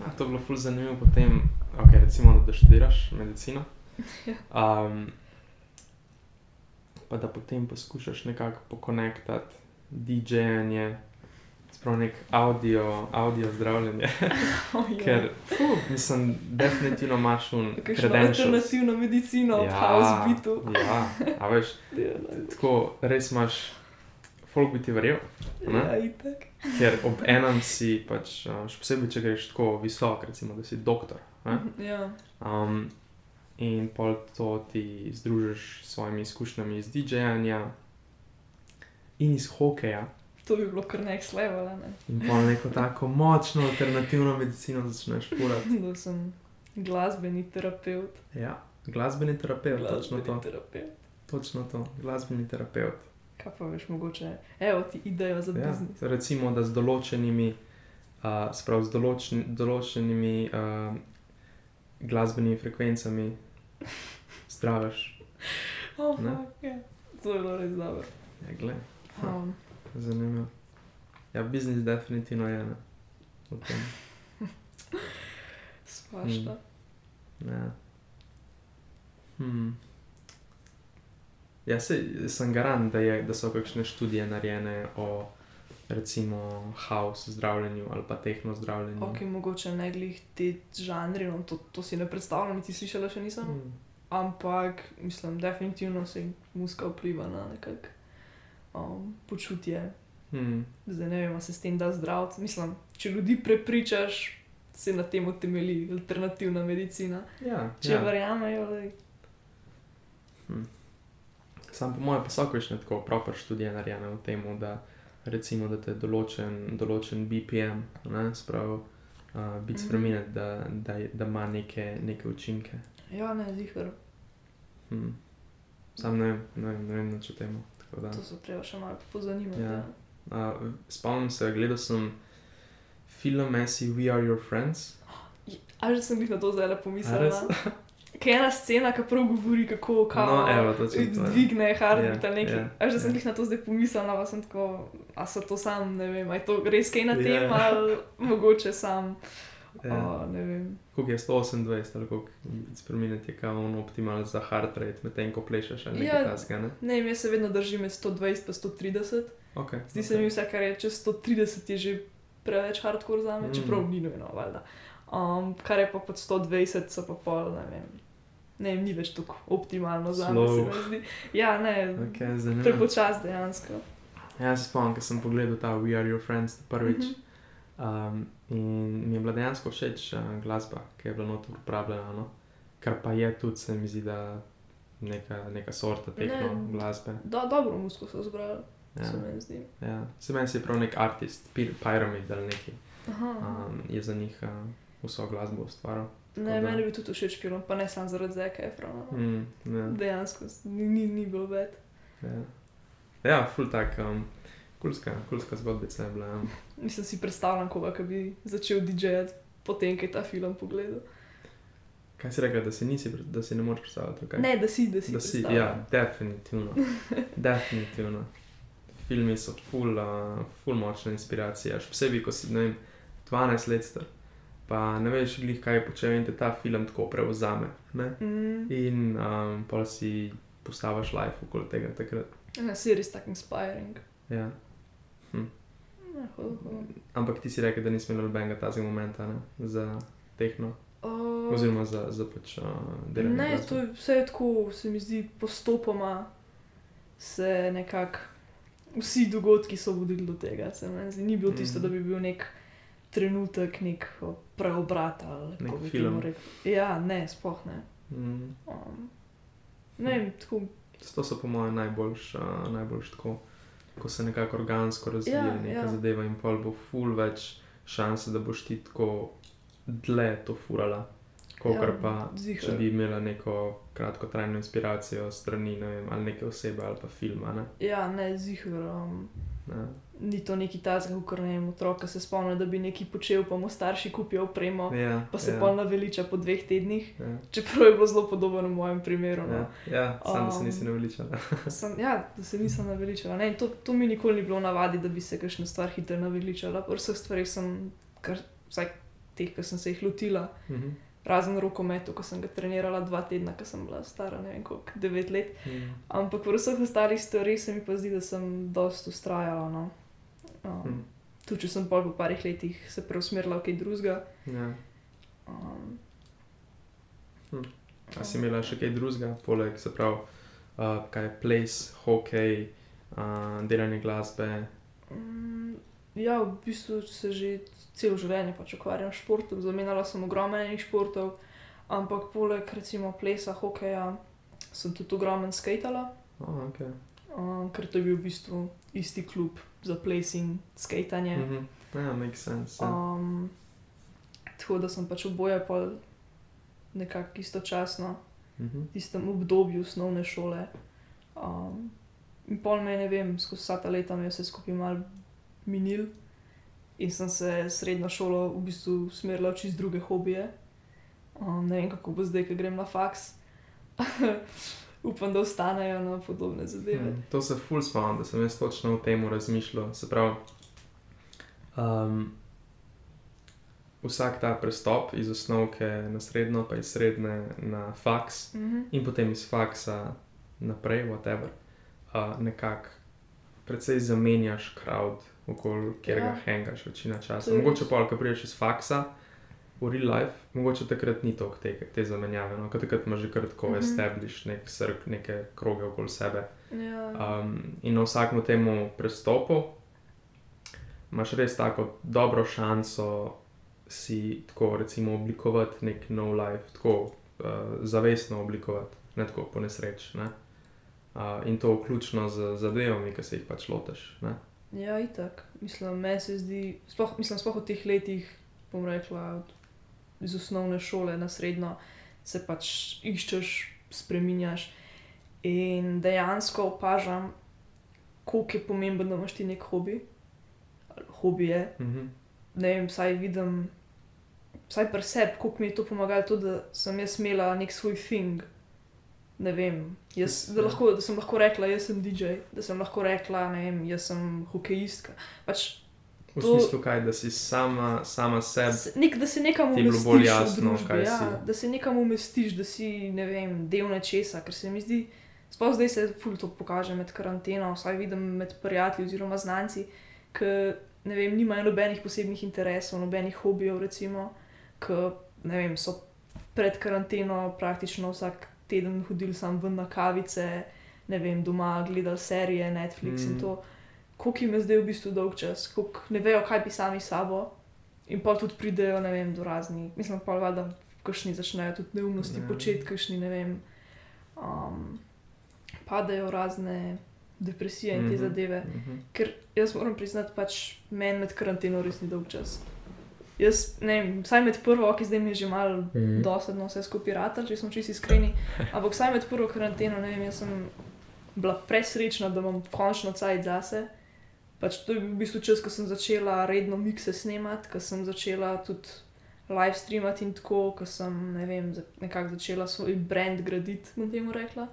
A, to je bilo ful zanimivo potem, okay, recimo, da študiraš medicino. Ja. Um, pa da potem poskušaš nekako pokonektati DJ-janje, sprav nek audio, audio zdravljenje. oh, Ker, fuh, mislim, definitivno imaš un credentials. alternativno medicino, ja, house bitu. ja, a veš, tako res imaš, folk bi ti verjel. Ja, itak. Ker ob enem si pač, še posebej, če greš tako visoko, recimo, da si doktor. Ne? Ja. Um, in pol to ti združiš s svojimi izkušnjami iz DJ-janja in iz hokeja. To bi bilo kar next level, a ne? In pol neko tako močno alternativno medicino začneš purati. da sem glasbeni terapeut. Ja, glasbeni terapeut, točno Glasbeni to. terapeut. Točno to, glasbeni terapeut. Kaj pa veš, mogoče, evo ti ideja za Ja, biznis. recimo, da z določenimi, uh, sprav z določen, določenimi uh, glasbenimi frekvencami zdraviš. Oh, fuck, ja. To je bilo res dobro. Ja, glej. Um, Zanimivo. Ja, biznis definitivno je ena. tem. svašta. Ja. Hmm. Ja, se, sem garant, da, je, da so kakšne študije narejene o recimo house zdravljenju ali pa tehno zdravljenju. Ok, mogoče ne glih te žanri, no, to, to si ne predstavljam, niti slišala še nisem. Hmm. Ampak, mislim, definitivno se muska vpliva na nekak um, počutje. Hmm. Zdaj ne vem, a se s tem da zdraviti. Mislim, če ljudi prepričaš, se na tem utemeli alternativna medicina. Ja, Če ja. ja. verjamejo, da Sam po mojem, pa so kakšne tako proper študije narejene v tem, da recimo, da te določen, določen BPM, ne, sprav, uh, biti Mhm. spremenjen, da, da, je- da ima neke, neke učinke. ja, ne, zihar, Hmm. Sam ne ne ne vem nič o tem. tako da. To se treba še malo pozanimati. Ja. Ja. Uh, spomnim se, gledal sem film Messi, We Are Your Friends. A že sem jih na to zdaj le A pomislila. res? Kaj je ena scena, ki prav govori, kako kao, No, evo, točno to, ja. dvigne Ja, heartbeat ali nekaj. ja, A že sem ja. jih na to zdaj pomislila, pa sem tako, a so to sam, ne vem, je to res kaj na Ja. tem, ali mogoče sam, Ja. o, ne vem. Koliko je 128 ali koliko spremeniti je kao on optimal za heart rate, medtem ko plešeš ali nekaj Ja. tasga, ne? Ne jaz se vedno držim med 120 in 130. Okay, Zdi se mi, vse, kar je čez 130, je že preveč hardcore za me, Mm. čeprav ni nujno, valjda. Um, kar je pa pod 120, so pa pol, ne vem. Ne, ni več tako optimalno za me, se mi zdi. Ja, ne, Okay, prepočas dejansko. Ja, se spomnim, ko sem pogledal ta We Are Your Friends prvič. Mhm. Um, in mi je bila dejansko všeč uh, glasba, ki je bila notor uporabljena. No? Kar pa je tudi, se mi zdi, da neka, neka sorta tehno Ne. glasbe. Do, dobro musko so zbrali, Ja, se mi zdi. ja. Se meni je prav nek artist, Pyramid ali neki, Aha, um, je za njih uh, vso glasbo ustvaril. Ne, da- meni bi tudi všeč film, pa ne samo zaradi Zeka Efrona. no. Mm, ja. Dejansko ni, ni, ni bilo več. Ja, ja ful tak, um, kulska, kulska zgodbica je bila. ja. Mislim si predstavljam, koga ki bi začel DJ-jati potem, ko je ta film pogledal. Kaj si rekel, da si, nisi, da si ne moreš predstavljati? Okay? Ne, da si, da si. da si, ja, definitivno. definitivno. Filmi so ful, uh, ful močna inspiracija, še posebej, ko si, vem, 12 let star. Pa ne veš, glih, kaj počne in te ta film tako prevzame. Ne? Mm. In um, pa si postaviš life okoli tega takrat. Ja, si res tako inspiring. Ja. Ja, hodo, hodo. Ampak ti si rekel, da nisi imel nobenega tazga momenta ne? za tehno, Uh, oziroma za, za pač uh, delanje. Ne, glasbe. to je vse tako, se mi zdi, postopoma se nekako vsi dogodki so vodili do tega. Zdi, ni bilo tisto, Mhm. da bi bil nek trenutek, nek preobrat ali kako bi film. rekel. Ja, ne, sploh ne. Mm. Um, ne vem, tako. To so po mojem najboljš, uh, najboljš tako, ko se nekako organsko razvija Ja, neka ja. zadeva in pol bo ful več šanse, da boš ti tako dlje to furala. Kokor Ja, pa, ziher. če bi imela neko kratkotrajno inspiracijo strani ne vem, ali neke osebe ali pa filma. Ne? Ja, ne, zihar. Um, Ja. Ni to neki tazga, kot ne vem, otrok, ki se spomni, da bi nekaj počel, pa mu starši kupijo opremo, Ja, pa se ja, pol naveliča po dveh tednih. Ja, Čeprav je bilo zelo podobno v mojem primeru. No. ja, ja sam um, se Um, nisi naveličala. Sem, ja, da se nisem naveličala. Ne, to, to mi nikoli ni bilo v navadi, da bi se kakšna stvar hitro naveličala. Pri vseh stvareh sem, kar, vsaj teh, ki sem se jih lotila, Mhm. razen rokometu, ko sem ga trenirala dva tedna, ko sem bila stara, ne vem koliko, devet let. Mhm. Ampak pri vseh ostalih stvareh se mi pa zdi, da sem dosta ustrajala. No. Um, Mhm. Tudi če sem pol po parih letih se preusmerila v kaj drugega. Ja. Um, A si imela še kaj drugega, poleg se pravi, uh, kaj je ples, hokej, uh, delanje glasbe. Mm, Ja, v bistvu se že celo življenje pač ukvarjam s športom, zamenjala sem ogromno enih športov, ampak poleg recimo plesa, hokeja, sem tudi ogromno skatala, Oh, okay. um, ker to je bil v bistvu isti klub za ples in skatanje. mm -hmm. Ja, makes sense. Ja. Um, tako da sem pač oboje pol nekako istočasno, Mm -hmm. v tistem obdobju osnovne šole. Um, in pol me, ne vem, skozi vsa ta leta me je vse skupaj mal minil in sem se srednjo šolo v bistvu usmerila v čist druge hobije. Um, ne vem, kako bo zdaj, ko grem na faks. Upam, da ostanejo na podobne zadeve. Mm, to se ful spomnim, da sem jaz točno o tem razmišljal. Se pravi, um, vsak ta prestop iz osnovke na srednjo, pa iz srednje na faks, Mhm. in potem iz faksa naprej, whatever, uh, nekako precej zamenjaš crowd, okoli katerega Ja. ja. hengaš večina časa. Mogoče pa, ko prideš iz faksa. V real life, mogoče takrat ni toliko te, te zamenjave, no? ker takrat imaš že kar tako mm -hmm. establish nek srk, neke kroge okoli sebe. Ja, Um, in na vsakem temu prestopu imaš res tako dobro šanso si tako recimo oblikovati nek nov life, tako uh, zavestno oblikovati, ne tako po nesreč. Ne? Uh, in to vključno z zadevami, ki se jih pač loteš. Ne? ja itak. Mislim, meni se zdi, sploh, mislim, sploh v teh letih, bom rekla, od, iz osnovne šole na srednjo, se pač iščeš, spreminjaš. In dejansko opažam, koliko je pomemben, da imaš ti nek hobi. Hobije. Mhm. Ne vem, vsaj vidim, vsaj pri sebi, koliko mi je to pomagalo, to, da sem jaz imela nek svoj thing. Ne vem, jaz, da, Ja. lahko, da sem lahko rekla, jaz sem DJ, da sem lahko rekla, ne vem, jaz sem hokejistka. Pač, V To- smislu, kaj, da si sama, sama sebi. s- nek, da se nekam Ti je bilo umestiš bolj jasno, družbi, kaj ja, si. da se nekam umestiš, da si ne vem, del nečesa, ker se mi zdi, Sploh zdaj se ful to pokaže med karanteno, vsaj vidim med prijatelji oziroma znanci, ki ne vem, nimajo nobenih posebnih interesov, nobenih hobijev, recimo, ki ne vem, so pred karanteno praktično vsak teden hodili sam ven na kavice, ne vem, doma gledali serije, Netflix mm. in to. Koliko jim je zdaj v bistvu dolg čas, koliko ne vejo, kaj bi sami sabo. In pa tudi pridejo, ne vem, do raznih, mislim pa, da kakšni začnejo tudi neumnosti Ja. početi, kakšni, ne vem, um, padajo razne depresije in te Mhm, zadeve. mhm. Ker jaz moram priznati, pač meni med karanteno res ni dolg čas. Jaz, ne vem, vsaj med prvo, ki zdaj mi je že malo Mhm. dosadno vse skupaj rata, če smo čisto iskreni, ampak vsaj med prvo karanteno, ne vem, jaz sem bila presrečna, da imam končno cajt zase. Pač to je bil v bistvu čas, ko sem začela redno mikse snemati, ko sem začela tudi live streamati in tako, ko sem ne vem, nekako začela svoj brand graditi, bom temu rekla.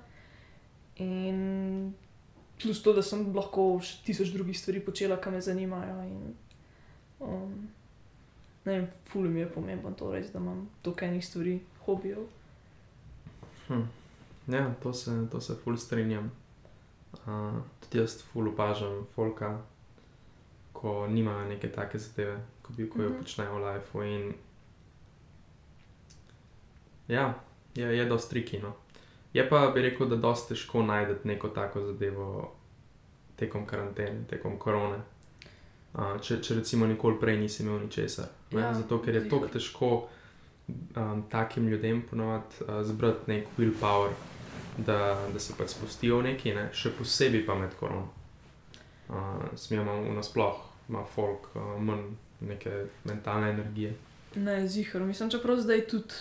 In plus to, da sem lahko še tisoč drugih stvari počela, ki me zanimajo. In, um, ne vem, fully mi je pomembno to res, da imam toliko enih stvari, hobijev. Hm. Ja, to se, to se ful strinjam. Uh, tudi jaz ful opažam folka, ko nimajo neke take zadeve, ko, bi, ko jo Mhm. počnejo v lifeu. In ja, je, je dosti triki. No. Je pa bi rekel, da dosti težko najdete neko tako zadevo tekom karantene, tekom korone. Uh, če, če recimo nikoli prej nisi imel ničesar. Ja, Zato, ker je tako težko um, takim ljudem ponovadi uh, zbrati nek willpower, da, da se pač spustijo v neki, ne? še posebej pa med korono. Uh, Smijamo v nasploh, ima folk uh, manj neke mentalne energije. Ne, zihar. Mislim, čeprav zdaj tudi.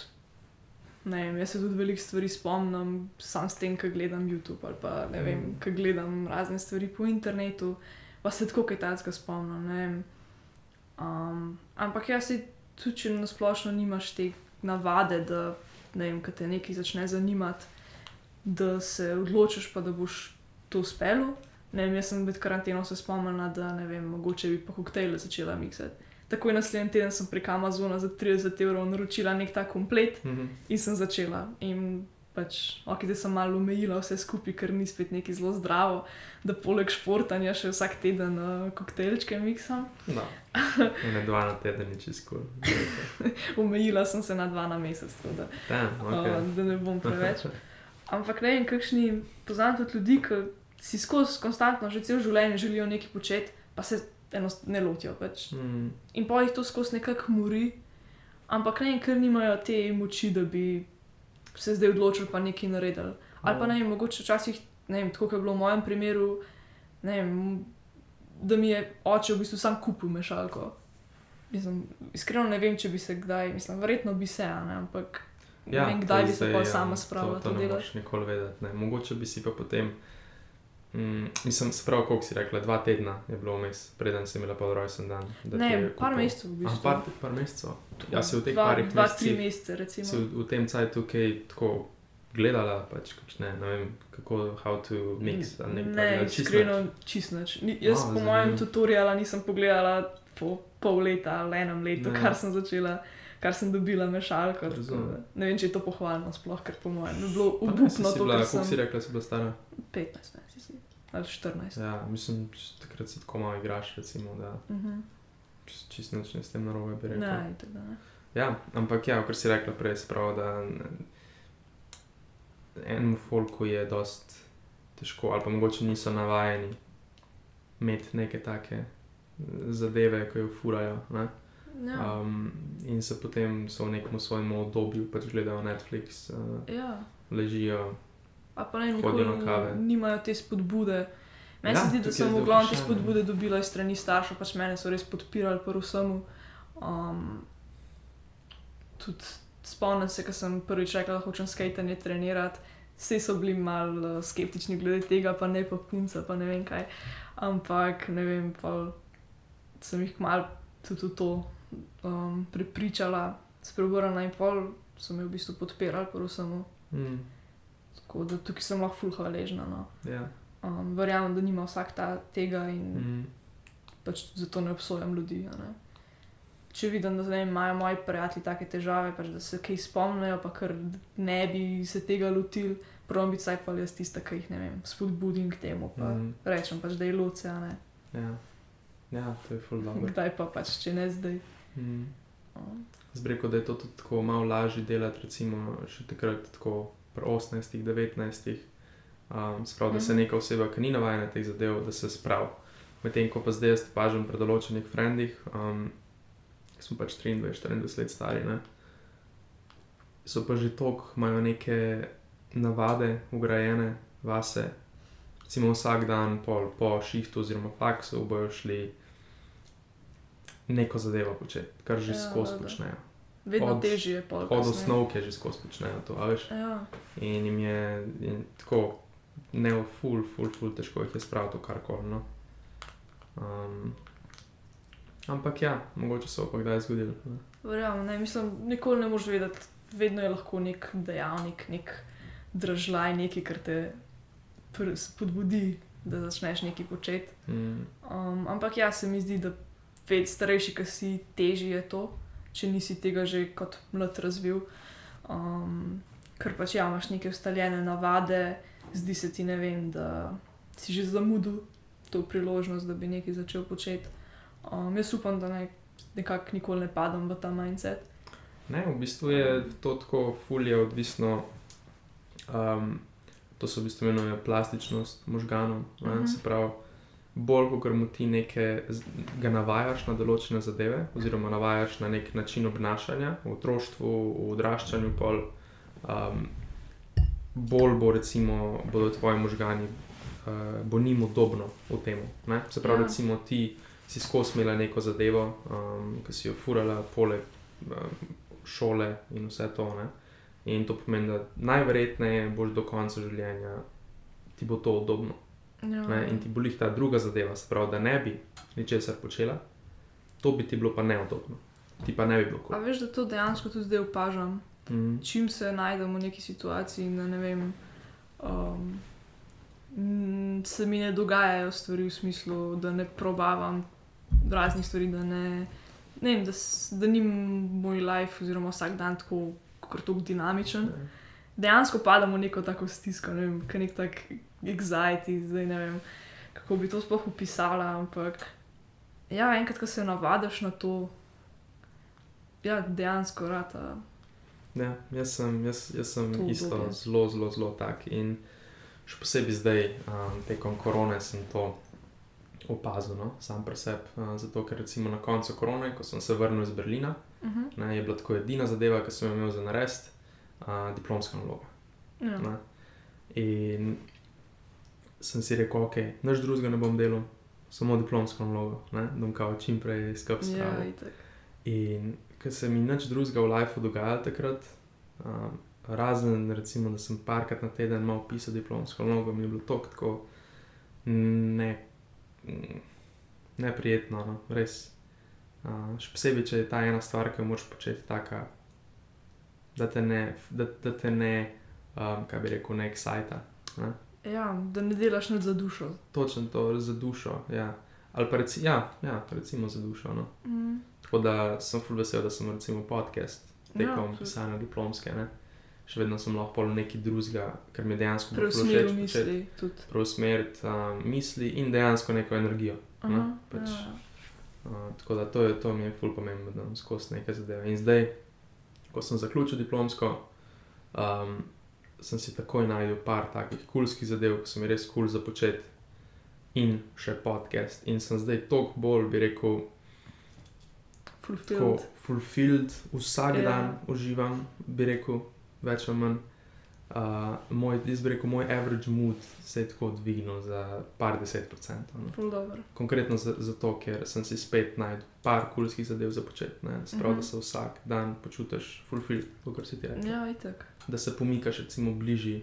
Ne vem, jaz se tudi veliko stvari spomnim, sam s tem, ko gledam YouTube ali pa ne vem, Mm. ko gledam razne stvari po internetu, pa se tako kaj takega spomnim. ne vem. Um, ampak jaz si tudi, če na splošno nimaš te navade, da ne vem, te nekaj začne zanimati, da se odločiš, pa da boš to uspel. Ne vem, jaz sem med karanteno se spomnila, da ne vem, mogoče bi pa koktejle začela miksati. Takoj naslednji teden sem prek Amazona za 30 evrov naročila nek ta komplet Mhm. in sem začela. In pač, ok, zdaj sem malo omejila vse skupaj, ker ni spet neki zelo zdravo, da poleg športanja še vsak teden uh, koktejlčke miksam. No. Ene dva na teden je čisto. Omejila sem se na dva na mesec, tako da, Damn, okay. uh, da ne bom preveč. Ampak ne vem, kakšni poznam tudi ljudi, ki si skozi konstantno že cel življenje želijo nekaj početi, pa se enostavno ne lotijo. Pač. Mm, In pa jih to skozi nekako mori, ampak ne ker nimajo te moči, da bi se zdaj odločili pa nekaj naredili. Ali pa ne vem, mogoče včasih, ne vem, tako kot je bilo v mojem primeru, ne vem, da mi je oče v bistvu sam kupil mešalko. Mislim, iskreno ne vem, če bi se kdaj, mislim, verjetno bi se, ne, ampak ja, ne vem, kdaj bi se pa ja, sama spravila to, to, ne moreš nikoli vedeti. Ne. Mogoče bi si pa potem. Mm, mislim, se pravi, koliko si rekla, dva tedna je bilo vmes, preden si imela pa rojsten dan. Ne, par mesecev v bistvu. par, par mesecev. Ja, si v teh dva, parih dva, tri mesecih mesece, recimo. si v, v tem cajtu kaj tako gledala, pač kakšne, ne vem, kako, how to mix Ne, čisto iskreno, čisto nič. Ni- Jaz, A, po mojem, tutoriala nisem pogledala po pol leta ali enem letu, Ne. kar sem začela, kar sem dobila mešalko. Ne vem, če je to pohvalno, sploh, ker po mojem je bilo ne, si obupno si to, kar koliko si sem. rekla, si bila stara? 15, ne, si si. Ali 14. Ja, mislim, takrat se tako malo igraš, recimo, da Mhm. čist, čist nič ne s tem narobe bi rekel. Ne, itak da ne. Ja, ampak ja, kar si rekla prej, spravo, da enemu folku je dost težko, ali pa mogoče niso navajeni imeti neke take zadeve, ki jo furajo. Ne? Ja. Um, in se potem so v nekem svojem obdobju, pač gledajo Netflix, uh, ja. ležijo. A pa ne, nikoli nimajo te spodbude. Meni Ja, se zdi, da sem v glavnem te spodbude dobila iz strani staršev, pač mene so res podpirali pri vsemu. Um, tudi spomnim se, ko sem prvič rekla, da hočem skajtanje trenirati. Vsi so bili malo uh, skeptični glede tega, pa ne pa punca, pa ne vem kaj. Ampak ne vem, pa sem jih kmalu tudi v to um, prepričala, spregovorila in pol so me v bistvu podpirali pri vsemu. Mm, Tako da tukaj sem lahko ful hvaležna. No. ja. Um, verjamem, da nima vsak ta, tega in mm. mm, pač zato ne obsojam ljudi. Ne. če vidim, da vem, imajo moji prijatelji take težave, pač, da se kaj spomnijo, pa kar ne bi se tega lotili, prav bi caj pa jaz tista, ki jih ne vem, spodbudim k temu. Pa Mhm. Rečem pač, da je ne. Ja. ja, to je ful dobro. Kdaj pa pač, če ne zdaj. Mm. Um, Zdaj rekel, da je to tudi tako malo lažje delati, recimo še takrat, tako pri 18, 19. Um, sprav, da se Mhm. neka oseba, ki ni navajena teh zadev, da se sprav. Medtem ko pa zdaj jaz opažam pri določenih frendih, um, ki smo pač 23, 24 let stari, ne, so pa že tok, imajo neke navade ugrajene vase. Recimo vsak dan pol, po šihtu oziroma faksu bojo šli neko zadevo početi, kar že Ja, skozi da, da. počnejo. Vedno Od- težje je pol. Od osnovke že skozi počnejo to, veš. Ja, In jim je in tako, ne ful, ful, ful, težko jih je spraviti to karkoli. No. Um, ampak ja, mogoče se bo pa kdaj zgodilo. verjamem, ne, mislim, nikoli ne moreš vedeti, vedno je lahko nek dejavnik, nek držaj, nekaj, kar te spodbudi, da začneš nekaj početi. Mm, Um, ampak ja, se mi zdi, da starejši, ki si težje je to, če nisi tega že kot mlad razvil. Um, ker pač ja, imaš neke ustaljene navade, zdi se ti vem, da si že zamudil to priložnost, da bi nekaj začel početi. Um, jaz upam, da ne, nekako nikoli ne padem v ta mindset. Ne, v bistvu je to tako fulje odvisno. Um, to so v bistvu imenuje plastičnost možganov. Uh Mhm. -huh. Se pravi, bolj kot mu ti nekaj, ga navajaš na določene zadeve, oziroma navajaš na nek način obnašanja v otroštvu, v odraščanju, pol, um, bolj bo recimo, bodo tvoji možgani, uh, bo njim udobno v tem. Se pravi, ja. recimo ti si skozi imela neko zadevo, um, ki si jo furala poleg um, šole in vse to. Ne? In to pomeni, da najverjetneje boš do konca življenja ti bo to udobno. Ja, Ne? In ti bo jih ta druga zadeva, se pravi, da ne bi ničesar počela, to bi ti bilo pa neudobno. Ti pa ne bi bilo A kul. veš, da to dejansko tudi zdaj opažam. Mm. Čim se najdem v neki situaciji, da ne vem, um, se mi ne dogajajo stvari v smislu, da ne probavam raznih stvari, da ne, ne vem, da, da ni moj life oziroma vsak dan tako, tako dinamičen. Dejansko padam v neko tako stisko, ne vem, nek tak anxiety, zdaj ne vem, kako bi to sploh opisala, ampak ja, enkrat, ko se navadiš na to, ja, dejansko rata. Ja, jaz sem, jaz, jaz sem To isto obdobje. zelo, zelo, zelo tak. In še posebej zdaj, um, tekom korone, sem to opazil, no? sam pri sebi. Uh, zato, ker recimo na koncu korone, ko sem se vrnil iz Berlina, Uh -huh. ne, je bila tako edina zadeva, ki sem jo imel za narediti, uh, diplomska naloga. ja. Ne? In sem si rekel, ok, nič drugega ne bom delal, samo diplomsko nalogo, ne? da bom kao čim prej skupaj ja, spravil. itak. In ker se mi nič drugega v lifeu dogajalo takrat, um, razen recimo, da sem parkrat na teden malo pisal diplomsko nalogo, mi je bilo to tako ne, neprijetno, no? res. Uh, še posebej, če je ta ena stvar, ki jo moraš početi, taka, da te ne, da, da te ne um, kaj bi rekel, ne excita. Ne? Ja, da ne delaš nič za dušo. Točno to, za dušo. Ja. Ali pa reci, ja, ja, recimo za dušo. No? Mm. Tako da sem full vesel, da sem recimo podcast tekom Ja, ja, pisanja diplomske. Ne? Še vedno sem lahko pol neki drugega, ker mi dejansko ful početi. misli. Preusmeriti um, misli in dejansko neko energijo. Ne? Aha, Pač, ja. uh, tako da to, je, to mi je ful pomembno, da imam skozi neke zadeve. In zdaj, ko sem zaključil diplomsko, um, sem si takoj najdel par takih kulskih zadev, ki so mi res kul cool za početi. In še podcast. In sem zdaj toliko bolj, bi rekel, tako Fulfilled. fulfilled, vsak Ja. yeah. dan uživam, bi rekel, več ali manj. Uh, moj, jaz bi rekel, moj average mood se je tako dvignil za par deset procentov. No. Konkretno za- zato, ker sem si spet najdel par kulskih zadev za početi. Sprav, Mhm. da se vsak dan počutiš fulfilled, kot si ti rekel. Ja, itak. Da se pomikaš, recimo, bližje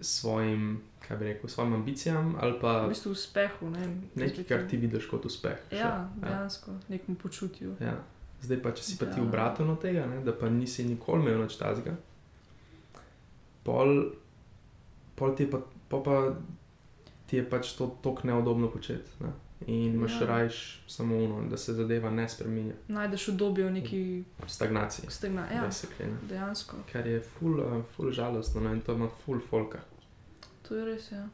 svojim, kaj bi rekel, svojim ambicijam ali pa V bistvu uspehu, ne nekaj, kar ti vidiš kot uspeh. še. Ja, dejansko, nekmu počutju. Ja. Zdaj pa, če si pa ti Ja. obraten od tega, ne, da pa nisi nikoli imel nič tazga, pol, pol ti je pa, pol pa ti je pač to tako neudobno početi. Ne. in imaš Ja. rajš samo uno, da se zadeva ne spremenja. Najdeš obdobje v neki Stagnaciji, stagna. Ja, basically, ne. dejansko. Kar je ful, uh, ful žalostno no, in to ima ful folka. To je res, ja.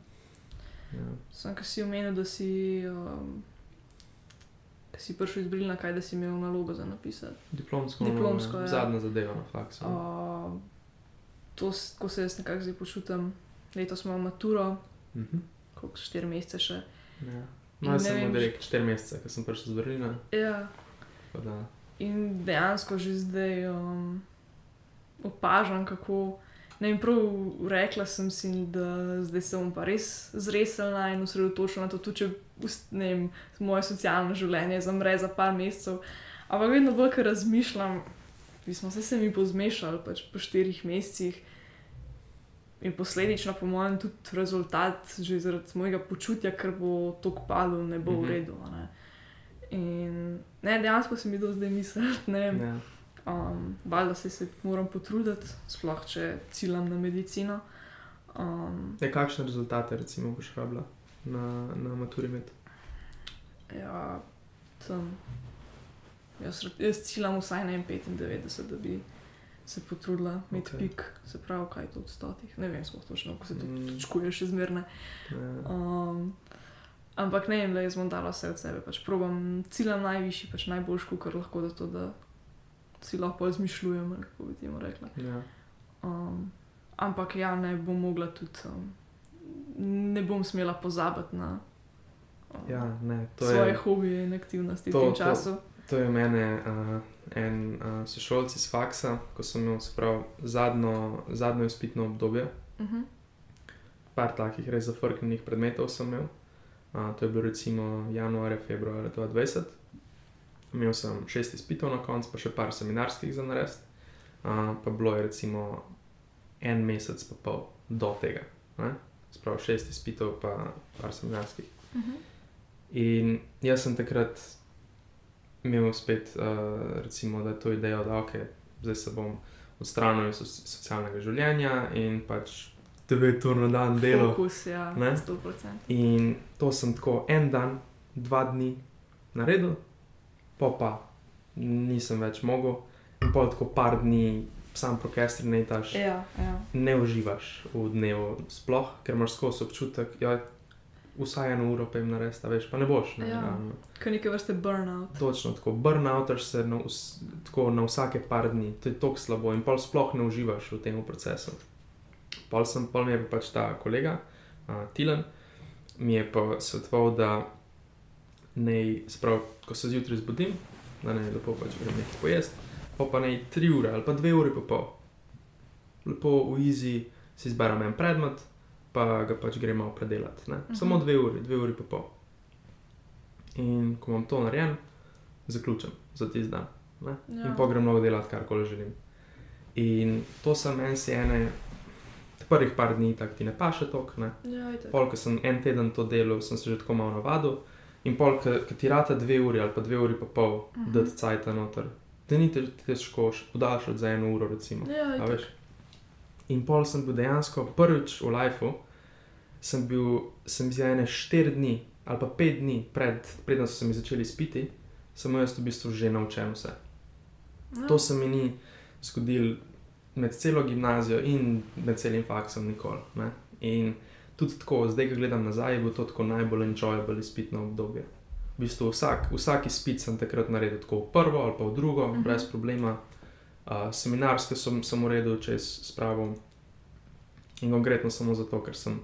Ja. Sam, ki si omenil, da si, um, da si prišel iz Brilna, kaj da si imel nalogo za napisati. Diplomsko, Diplomsko, ja. ja. zadnja zadeva na faksu. Uh, to, ko se jaz nekako zdaj počutim, letos imamo maturo, uh -huh. koliko štiri mesece še. ja. In No, sem vem, direkt 4 mesece, ko sem prišel z Berlina. Ja. pa Da, In dejansko že zdaj um, opažam, kako. Ne vem, prav rekla sem si, da zdaj se bom pa res zresla in osredotočila na to, tudi če ne vem, moje socialno življenje zamre za par mesecev. Ampak vedno bolj, ker razmišljam, mi smo se, se mi pozmešali pač po štirih mesecih. In posledično, po mojem, tudi rezultat, že zaradi mojega počutja, ker bo to padlo, ne bo v Mhm. redu. Ne? In ne, dejansko se mi to zdaj misli, ne vem. ja. Um, Valjda se, se moram potruditi, sploh če ciljam na medicino. Um, Ja, kakšne rezultate recimo boš rabila na, na maturi med? ja, tam, jaz, jaz ciljam vsaj na 95, da bi se potrudila, imeti Ok. okay. pik, se pravi, kaj je to od stotih. Ne vem, sploh točno, kako se to Mm. točkuje še zmerne. Ja. Um, ampak ne vem, da jaz bom dala vse od sebe, pač probam ciljam najvišji, pač najboljši, kar lahko, da to, da si lahko izmišljujem, kako bi temu rekla. Ja. Um, ampak ja, ne bom mogla tudi, um, ne bom smela pozabiti na um, ja, ne, to svoje je, hobije in aktivnosti to- v tem to- času. to je mene uh, en uh, sošolc iz faksa, ko sem imel se pravi zadnjo, zadnjo izpitno obdobje. Uh -huh. par takih res zafrknjenih predmetov sem imel. Uh, to je bilo recimo januarja, februarja 2020. Imel sem šest izpitov na koncu, pa še par seminarskih za narediti. Uh, pa bilo je recimo en mesec, pa pol do tega. ne. Sprav šest izpitov, pa par seminarskih. Uh -huh. In jaz sem takrat imel spet, uh, recimo, da je to idejo, da ok, zdaj se bom odstranil iz soci- socialnega življenja in pač 9 ur na dan delo. Fokus, ja, Ne? 100%. In to sem tako en dan, dva dni naredil, pa pa nisem več mogel, in pa tako par dni sam prokrastiniraš, Ja, ja. ne uživaš v dnevu, sploh, ker imaš skozi občutek, da ja, vsaj eno uro pa jim narediš, a veš, pa ne boš. Ne, Ja. realno. Kot neke vrste burnout. Točno tako, burnoutaš se na, vs, tako na vsake par dni, to je tako slabo in pol sploh ne uživaš v tem procesu. Pol sem, pol mi je pa pač ta kolega, uh, Tilan, mi je pa svetoval, da naj, sprav, ko se zjutraj zbudim, da naj lepo pač grem nekaj pojesti, pa pa naj tri ure ali pa dve uri pa pol. Lepo v izi si izberem en predmet, pa ga pač gremo predelati. ne. Samo Mhm. dve uri, dve uri pa pol. In ko imam to narejen, zaključim za tisti dan. Ja. In pa grem lahko delati, karkoli želim. In to sem en si ene, prvih par dni tako ti ne paše tok, ne. Ja. Pol, ko sem en teden to delal, sem se že tako malo navadil. In pol, ko ti rata dve uri ali pa dve uri pa pol, uh Mhm. -huh. da ti cajta noter, da ni te težko podaljšati za eno uro, recimo. Ja? In pol sem bil dejansko prvič v lifeu, sem bil, sem bil ene štiri dni ali pa pet dni pred, preden so se mi začeli spiti, sem jaz v bistvu že naučen vse. Ja. To se mi ni zgodilo med celo gimnazijo in med celim faksom nikoli. Ne? In tudi tako, zdaj, ko gledam nazaj, je bilo to tako najbolj enjoyable izpitno obdobje. V bistvu vsak, vsak izpit sem takrat naredil tako v prvo ali pa v drugo, uh Mhm. -huh. brez problema. Uh, seminarske sem, sem uredil čez spravo in konkretno samo zato, ker sem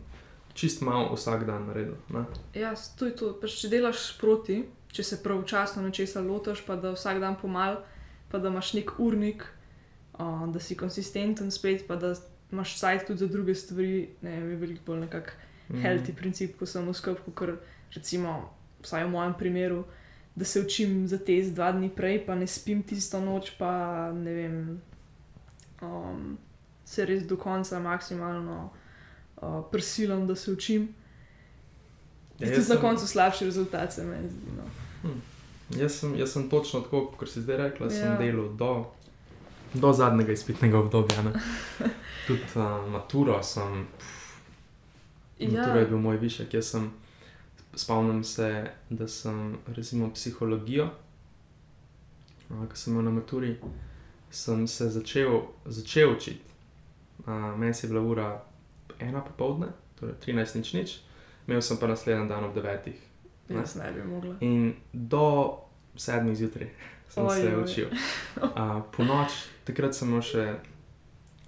čist malo vsak dan naredil. Ne? Ja, to je to. Pač, če delaš sproti, če se pravočasno nečesa lotiš, pa da vsak dan pomal, pa da imaš nek urnik, uh, da si konsistenten spet, pa da imaš sajt tudi za druge stvari, ne vem, je veliko bolj nekak Mhm. healthy princip, ko sem v skrbku, ker recimo, vsaj v mojem primeru, da se učim za test dva dni prej, pa ne spim tisto noč, pa ne vem, um, se res do konca maksimalno uh, prisilam, da se učim. Ja, Ja, jaz tudi na sem- koncu slabši rezultat se meni zdi. No. Jaz sem, jaz sem točno tako, kot si zdaj rekla, ja. sem Ja. delal do, do zadnjega izpitnega obdobja. Tudi uh, maturo sem, pff, matura je Ja, bil moj višek. Jaz sem spomnim se, da sem recimo psihologijo, ko sem imel na maturi, sem se začel, začel učiti. Meni je bila ura ena popoldne, torej 13 nič nič, imel sem pa naslednji dan ob 9. Ne. Jaz ne bi mogla. In do sedmih zjutraj sem Oj, se oj. učil. Uh, po noč, takrat sem, še,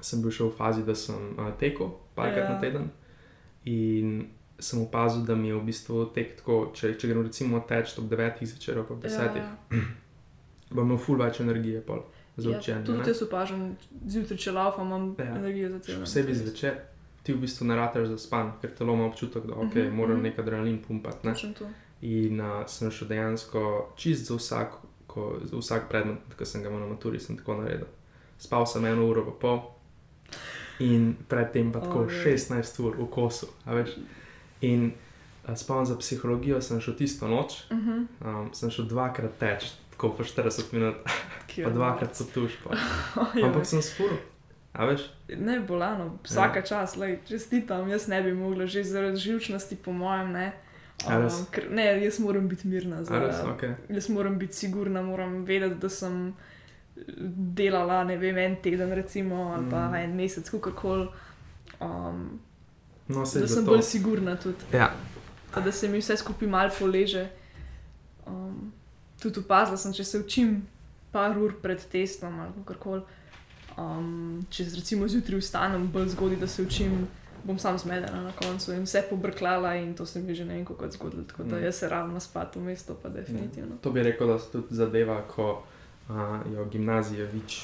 sem bil še v fazi, da sem uh, tekel parkrat Ja. na teden. In sem opazil, da mi je v bistvu tek tako, če, če grem recimo teč ob 9 zvečer, ob 10, ja. Ja, bom imel ful več energije pol ja, učenje. tudi ne. jaz opažam, zjutraj če laufam, imam Ja. ja. energijo za celo. posebej zvečer. Ti v bistvu ne rateš za span, ker telo ima občutek, da okay, Mhm, moram mhm. nek adrenalin pumpati. Ne? In uh, sem šel dejansko čist za vsak, ko, za vsak predmet, ki sem ga imel na maturi, sem tako naredil. Spal sem eno uro pa pol in predtem pa tako Ojej. 16 ur v kosu. a veš. In uh, spomnim za psihologijo, sem šel tisto noč, Uh -huh. um, sem šel dvakrat teč, tako po 40 minut, pa dvakrat so tuš. Pa. Ampak sem spuril, a veš? Ne, bolano, vsaka ja. čas, lej, čestitam, jaz ne bi mogla, že zaradi živčnosti, po mojem, ne. Res? ker, ne, jaz moram biti mirna. Za, res, okay. Jaz moram biti sigurna, moram vedeti, da sem delala, ne vem, en teden, recimo, ali pa Mm. en mesec, kako koli. Um, No, se da sem zato. bolj sigurna tudi. Ja, Pa da se mi vse skupaj malo poleže. Um, tudi opazila sem, če se učim par ur pred testom ali kako koli. Um, če se recimo zjutraj vstanem bolj zgodaj, da se učim, bom sam zmedena na koncu in vse pobrklala in to se mi že ne vem, kako je zgodilo. Tako da Mm. jaz se ravno spat v mesto, pa definitivno. To bi rekel, da se tudi zadeva, ko uh, je v gimnaziji več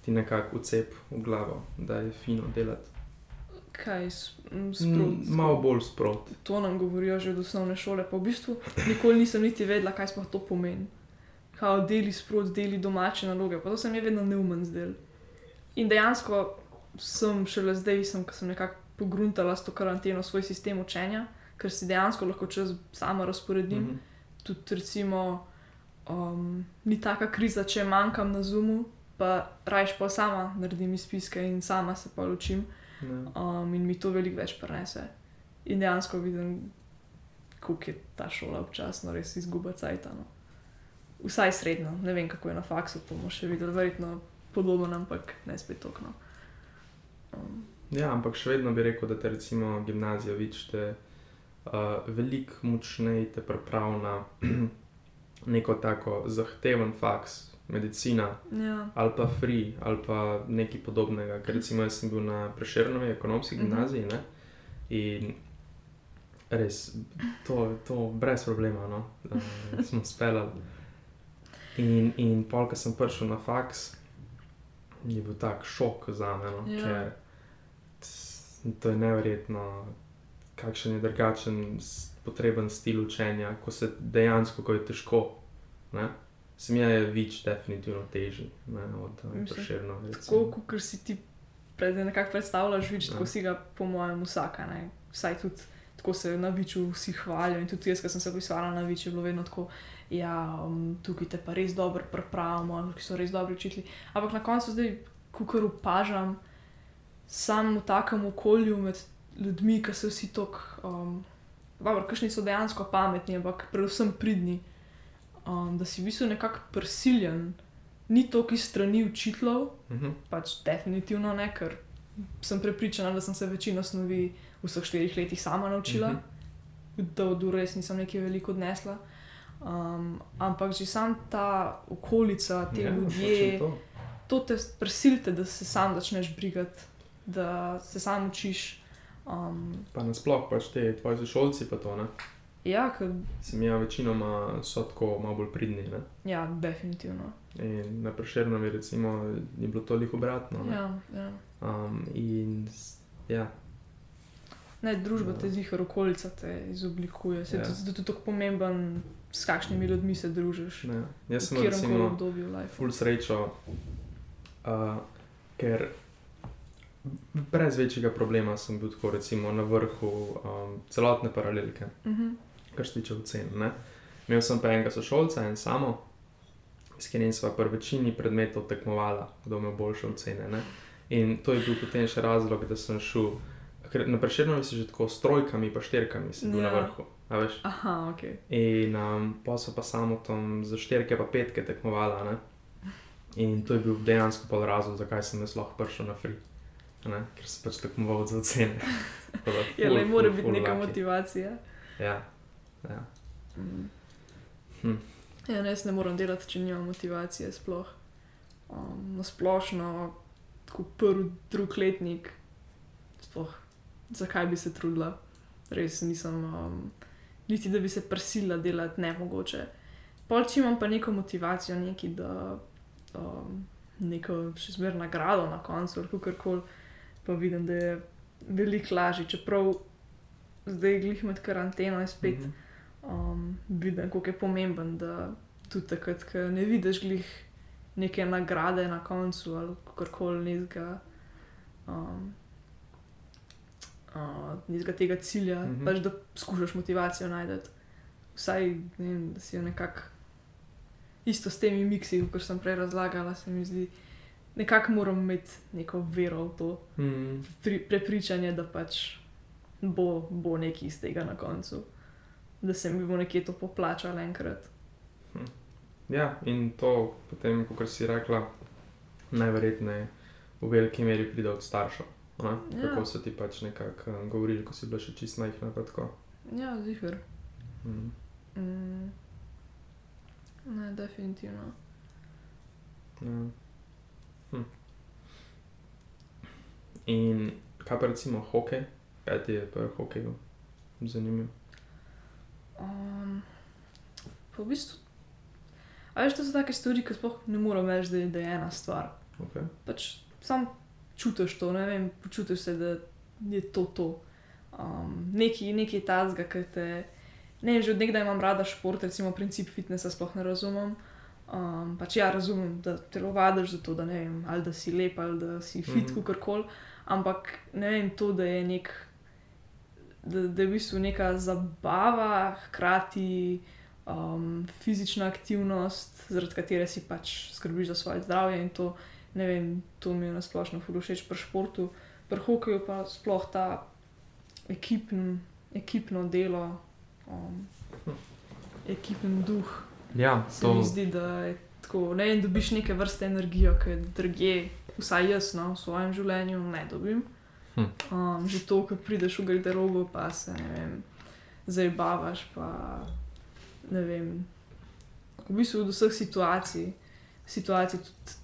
ti nekako ucep v glavo, da je fino delati. Kaj Mm, sprot? Malo bolj sprot. To nam govorijo že od osnovne šole, pa v bistvu nikoli nisem niti vedela, kaj sploh to pomeni. Kao deli sprot, deli domače naloge, pa to se mi je vedno neumen zdel. In dejansko sem šele zdaj, sem, sem nekako pogruntala s to karanteno svoj sistem učenja, ker si dejansko lahko čas sama razporedim. Mm. -hmm. Tudi recimo um, ni taka kriza, če manjkam na zumu, pa rajš pa sama naredim izpiske in sama se pa učim Ja. Um, in mi to veliko več prenese. In dejansko vidim, kako je ta šola občasno res izguba cajt. No. Vsaj srednjo, ne vem kako je na faksu, to bomo še videli, verjetno podobno, ampak ne spet tokno. Um, ja, ampak še vedno bi rekel, da te recimo gimnazija vičete uh, veliko močneje te pripravi na neko tako zahteven faks, medicina ja, ali pa free ali pa nekaj podobnega. Ker recimo jaz sem bil na Prešernovi ekonomski Mhm. gimnaziji ne? in res to, to brez problema no? uh, smo speljali. In, in pol, ko sem prišel na faks, je bil tak šok za me, no? Ja. ker to je neverjetno, kakšen je drugačen, potreben stil učenja, ko se dejansko, ko je težko. Ne? Mi je več definitivno težji ne, od Mislim, Prešerno. tako, kot si ti pred, nekako predstavljaš, Ja. tako si ga, po mojem, vsaka. Ne? Vsaj tudi tako se na viču vsi hvalijo. In tudi jaz, ki sem se pisala na vič, je bilo vedno tako. Ja, um, tukaj te pa res dobro pripravimo, ki so res dobri učitelji. Ampak na koncu zdaj, ko kar opažam, sam v takem okolju med ljudmi, ki so vsi tako, um, dobro, kakšni so dejansko pametni, ampak predvsem pridni, um, da si v bistvu nekako prisiljen, ni to, ki strani učiteljev, Mhm. pač definitivno ne, ker sem prepričana, da sem se večino snovi v vseh štirih letih sama naučila, Mhm. mm -hmm. da od ure res nisem nekaj veliko odnesla. Um, ampak že sam ta okolica, te Ja, ljudje, to to. te prisilite, da se sam začneš brigati, da se sam učiš. Um, Pa nasploh pač te tvoji sošolci, pa to ne. Ja, ker, Se mi je večinoma so tako malo bolj pridni. Ne? ja, definitivno. In na Prešernovi recimo je bilo toliko obratno. Ne? Ja, ja. Um, in ja, Ne, družba Ja. te zihar, okolica te izoblikuje. Se Ja. ja. tudi, tudi tako pomemben, s kakšnimi ljudmi se družiš. ne. Jaz sem recimo obdobju life. ful srečo, uh, ker brez večjega problema sem bil tako recimo na vrhu um, celotne paralelke. Uh -huh. Kar se tiče ocen. Ne? Imel sem pa enega sošolca, en samo, s katerim sva pri večini predmetov tekmovala, kdo ima boljše ocene. Ne? In to je bil potem še razlog, da sem šel ker na preširnovi si že tako s trojkami, pa štirkami si bil ja. na vrhu. Aha, ok. In um, pa so pa samo tam za štirke pa petke tekmovala. Ne? In to je bil dejansko pol razlog, zakaj sem jaz lahko prišel na free. Ne? Ker sem pač tekmoval za ocene. Ja, le mora biti neka lucky. motivacija. Ja, ja. Mm. Hm. Ja, ne, jaz ne morem delati, če nimam motivacije sploh. Um, na splošno, tako prvi, drugi letnik, sploh, zakaj bi se trudila, res nisem, um, niti da bi se prsila delati, ne mogoče. Pol, če imam pa neko motivacijo, neki, da um, neko še zmer nagrado na koncu, ali kako koli, pa vidim, da je veliko lažje, čeprav zdaj glih med karanteno je spet. Mhm. Um, vidim, kako je pomemben, da tudi takrat, ko ne vidiš glih neke nagrade na koncu ali karkoli nekega. Um, uh, nekega tega cilja, mm. -hmm. pač da skušaš motivacijo najti. Vsaj, ne vem, da si jo nekako isto s temi miksi, kot sem prej razlagala, se mi zdi, nekako moram imeti neko vero v to, Mm. pri, prepričanje, da pač bo, bo nekaj iz tega na koncu, da se mi bo nekje to poplačalo enkrat. Ja, in to potem, kot si rekla, najverjetneje v veliki meri pride od staršev. Ne? Ja. Kako so ti pač nekako uh, govorili, ko si bila še čist majhna. pa. Ja, zihar. Mm. Mm. Ne, definitivno. Ja. Hm. In kaj pa recimo hokej? Kaj ti je pri hokeju zanimivo? Um, pa v bistvu, a veš, to so take stvari, ki sploh ne morem reči, da je, da je ena stvar. Okay. Pač sam čutiš to, ne vem, počutiš se, da je to to. Um, nekaj, nekaj tazga, ki te. Ne že od nekdaj imam rada šport, recimo princip fitnesa sploh ne razumem. Um, pač ja, razumem, da telovadiš za to, da ne vem, ali da si lep, ali da si fit, mm -hmm. kakorkoli. Ampak ne vem, to, da je nek. Da, da je v bistvu neka zabava, hkrati um, fizična aktivnost, zaradi katere si pač skrbiš za svoje zdravje in to, ne vem, to mi je nasplošno ful všeč pri športu. Pri hokeju pa sploh ta ekipn, ekipno delo, um, ekipni duh. Ja, Se mi to zdi, da je tako, ne vem, dobiš neke vrste energijo, ki drugje, vsaj jaz no, v svojem življenju ne dobim. Hm. Um, že to, ko prideš v garderobo, pa se ne vem, zabavaš, pa ne vem. V bistvu od vseh situacij, situacij tudi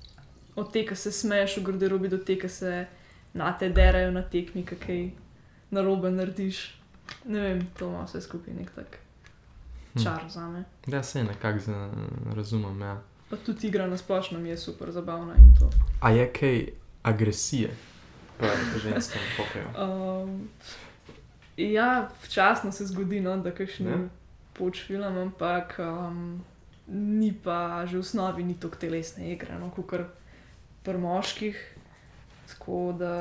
od tega, se smeješ v garderobi, do tega, se na te derajo na tekmi, kaj narobe narediš. Ne vem, to ima vse skupaj nek tak Hm. čar za me. ja, se nekako razumem. Ja. Pa tudi igra na splošno mi je super zabavna in to. A je kaj agresije pri ženskem hokeju? Um, ja, včasno se zgodi, no, da Ja. kakšni poč film, ampak um, ni pa že v osnovi ni tako telesne igre, no, kot pri moških. Tako da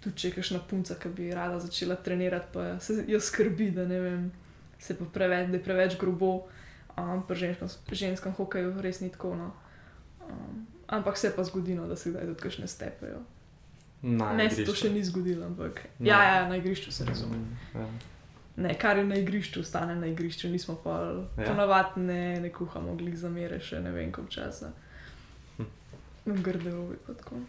tudi če je kakšna punca, ki bi rada začela trenirati, pa se jo skrbi, da ne vem, se pa preveč, da je preveč grobo. Um, pri ženskem, ženskem hokeju res ni tako. No. Um, ampak se pa zgodi, no, da se kdaj tudi kakšne stepejo. Ne, se to še ni zgodilo, ampak Na- ja, ja, na igrišču se razume. Ja. Ne, kar je na igrišču, ostane na igrišču, nismo pa Ja. ponavadi ne, ne kuhamo glih za mere, še ne vem koliko časa. Hm. V garderobi pa tako.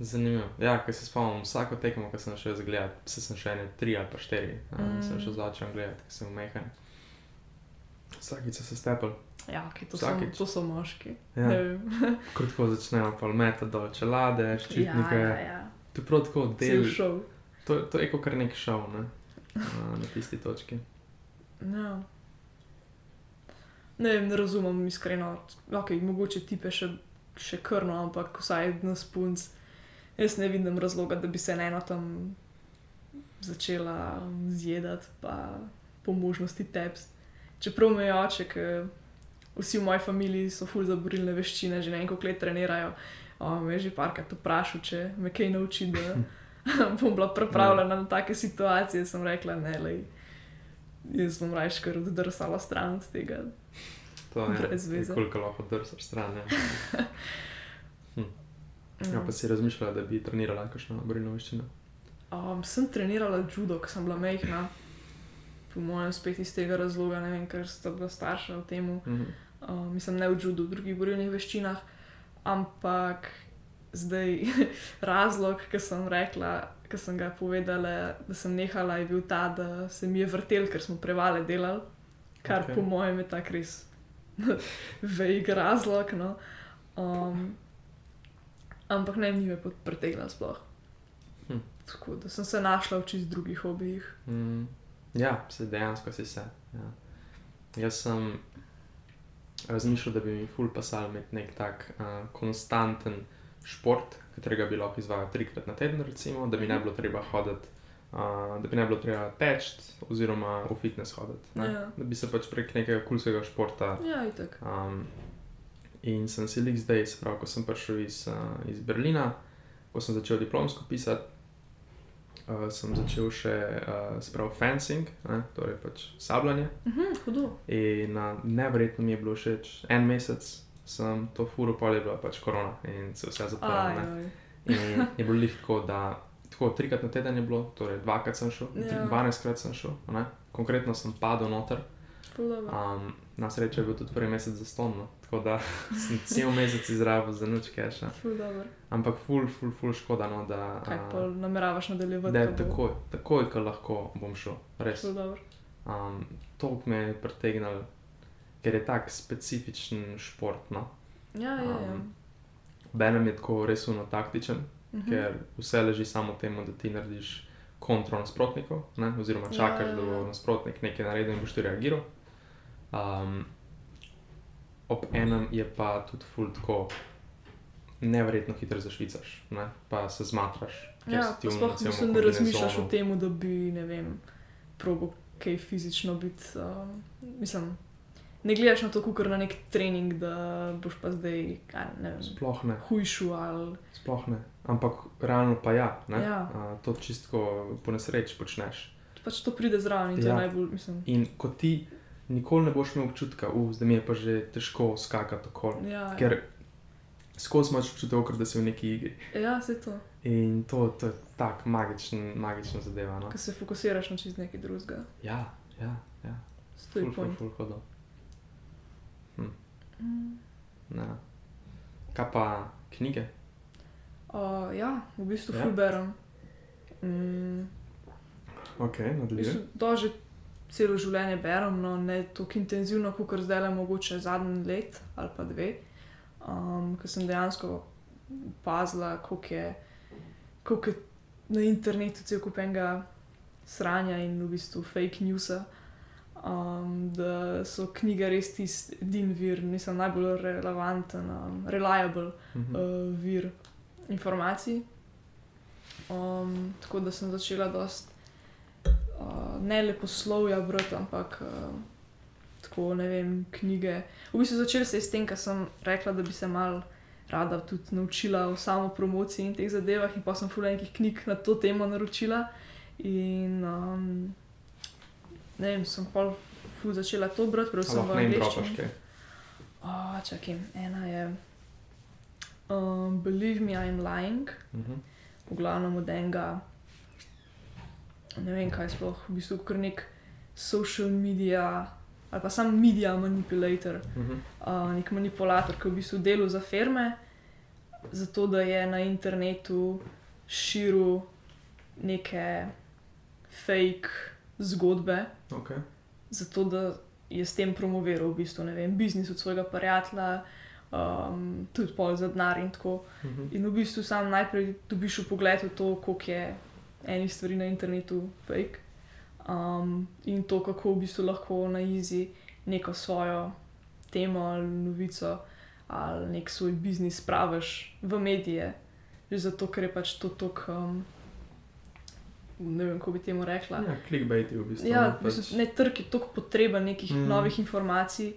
Zanimivo. Ja, ker se spomnim, vsako tekmo, ki sem šel zgledati, se sem še ene tri ali pa štiri, mm. Mm. sem šel začel gledati, ker sem umehen. Vsakič se stepel, Ja, okay, to, so, Vsakič. to so moški. Ja. Vem. kratko začnejo pa metati dol čelade, ja, ščitnike. ja, ja. To je prav tako del. To, to je kot kar nek šov, ne? Na, tisti točki. Ja. Ne vem, ne razumem iskreno. Okay, mogoče tipe še, še krno, ampak vsaj na spunc. Jaz ne vidim razloga, da bi se eno tam začela zjedati, pa po možnosti tepst. Čeprav me je oče, vsi v moji familiji so ful za borilne veščine, že ne vem, koliko let trenirajo. Me je že parkrat vprašal, če me kaj nauči, da bom bila pripravljena na take situacije. Sem rekla, ne, lej. Jaz bom raje kar oddrsala stran od tega. To je koliko lahko drsaš stran. Ja. Ja, Mm. pa si razmišljala, da bi trenirala kakšno borilno veščino. Um, sem trenirala judo, ko sem bila mehna, po mojem, spet iz tega razloga, ne vem, ker sta bila starša v tem. Mhm. Um, mislim, ne v judu, v drugih borilnih veščinah, ampak zdaj razlog, ki sem rekla, ki sem ga povedala, da sem nehala, je bil ta, da se mi je vrtel, ker smo prevale delali, kar okay. po mojem je tak res velik razlog. No. Um, ampak ne, ni me pretegla sploh. Hm. Tako da sem se našla v čist drugih hobijih. Mm, ja, se dejansko si se. Ja. Jaz sem razmišljal, da bi mi ful pasal imeti nek tak uh, konstanten šport, katerega bi lahko izvajal trikrat na teden, recimo, da bi ne bilo treba hoditi. Uh, da bi ne bilo treba teči, oziroma v fitness hoditi. Ja. Da bi se pač prek nekega kulskega športa Ja, itak. Um, in sem se lik zdaj, se pravi, ko sem prišel iz, uh, iz Berlina, ko sem začel diplomsko pisati, uh, sem začel še uh, se pravi fencing, ne, torej pač sabljanje. Mhm, hudo. In uh, neverjetno mi je bilo všeč, en mesec sem to furo pol je bila pač korona in se vse zaprlo. In je bilo lih tako, da tako trikrat na teden je bilo, torej dvakrat sem šel, Ja. ja. dvanajstkrat sem šel, ne. konkretno sem padel noter. Um, na srečo je bil tudi prvi mesec za stonno, tako da sem cel mesec izrabil za nič keša. Ampak ful, ful, ful škoda, no, da, Kaj pa nameravaš nadaljevati? da takoj, takoj, ko lahko bom šel. Res. Um, to me je pritegnilo, ker je tak specifičen šport. No. Ja, ja, ja. Um, Benem je tako res uno taktičen, Mhm. ker vse leži samo v tem, da ti narediš kontrol nasprotnikov, ne? oziroma čakaš, Ja, ja, da bo ja. nasprotnik nekaj naredil in boš ti reagiral. Um, ob enem je pa tudi ful tako neverjetno hitro zašvicaš, ne? pa se zmatraš. Ja, sploh mislim, da razmišljaš o tem, da bi, ne vem, probo kaj fizično biti. Um, mislim, ne gledaš na to, kot na nek trening, da boš pa zdaj, kaj, ne vem, Sploh ne, hujšu ali. sploh ne. Ampak realno pa ja, ne? Ja. Uh, to čisto po nesreči počneš. Pač to pride zraven in to Ja. je najbolj, mislim. In ko ti nikoli ne boš imel občutka, uh, zdaj mi je pa že težko skakati okoli. Ja, Ker skozi imaš občutek, da si v neki igri. ja se to, In to, to je tako magičen, magična zadeva. No? ko se fokusiraš na čist nekaj drugega. Ja, ja, ja. To je Ful, ful, ful, hodo. Mm. Ja. Kaj pa knjige? Uh, ja, v bistvu Ja. ja. ful berem. Mm, Ok, v nadaljujem. bistvu, to že celo življenje berem, no ne tako intenzivno, kot zdaj le mogoče zadnji let ali pa dve. Um, ker sem dejansko opazila, koliko je, koliko je na internetu cel kup enega sranja in v bistvu fake newsa. Um, da so knjige res tisti edini vir, nisem najbolj relevanten, um, reliable Mhm. uh, vir informacij. Um, tako da sem začela dost uh, ne le poslovja brati, ampak uh, tako ne vem, knjige. V bistvu začela se je s tem, ker sem rekla, da bi se mal rada tudi naučila o samo promociji in teh zadevah, in pa sem fulej nekih knjig na to temo naročila. In um, ne vem, sem pa ful začela to brati, predvsem v Lahko ne dropaš angleščini. kaj. Oh, čakaj, ena je um, Believe Me, I'm Lying, Mhm. v glavnem od enega, ne vem kaj sploh, v bistvu kar nek social media ali pa sam media manipulator, Mhm. uh, nek manipulator, ki je v bistvu delal za firme, zato da je na internetu širil neke fake zgodbe Okay. zato da je s tem promoviral v bistvu, vem, biznis od svojega prijatelja, um, tudi pol za denar in tako. Mhm. In v bistvu sam najprej dobiš v pogled v to, koliko je enih stvari na internetu fake. Um, in to, kako v bistvu lahko na izi neko svojo temo ali novico ali nek svoj biznis spraviš v medije, že zato, ker je pač to tako. Um, ne vem, kako bi temu rekla. Ja, clickbait je v bistvu. Ja, no, v bistvu, ne trg je tako potreben nekih Mm. novih informacij,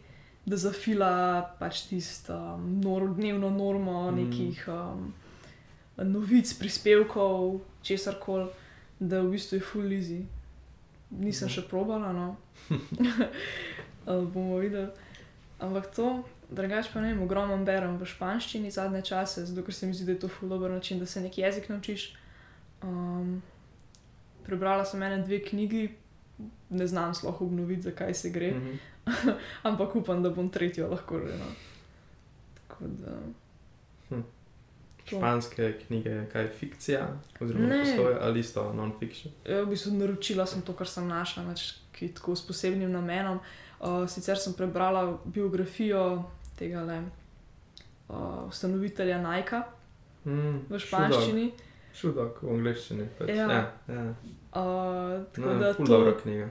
da zafila pač tisto um, nor, dnevno normo mm. nekih um, novic, prispevkov, česar koli, da v bistvu je full easy. Nisem Mhm. še probala, no. Bomo videli. Ampak to, drugače pa ne vem, ogromno berem v španščini zadnje čase, zato ker se mi zdi, da je to full dober način, da se neki jezik naučiš. Um, prebrala sem ene dve knjigi, ne znam sploh obnoviti, zakaj se gre, mm. Mhm. ampak upam, da bom tretjo lahko že. No. Tako da. Hm. Španske knjige, kaj je fikcija, oziroma Ne. postoje ali isto non-fiction. Ja, v bistvu naročila sem to, kar sem našla, nič ki tako s posebnim namenom. Uh, sicer sem prebrala biografijo tega le, uh, ustanovitelja Nike Mm, v španščini. Šudok v angleščini. Pač. Ja. ja, ja. Uh, tako No, da to dobra knjiga.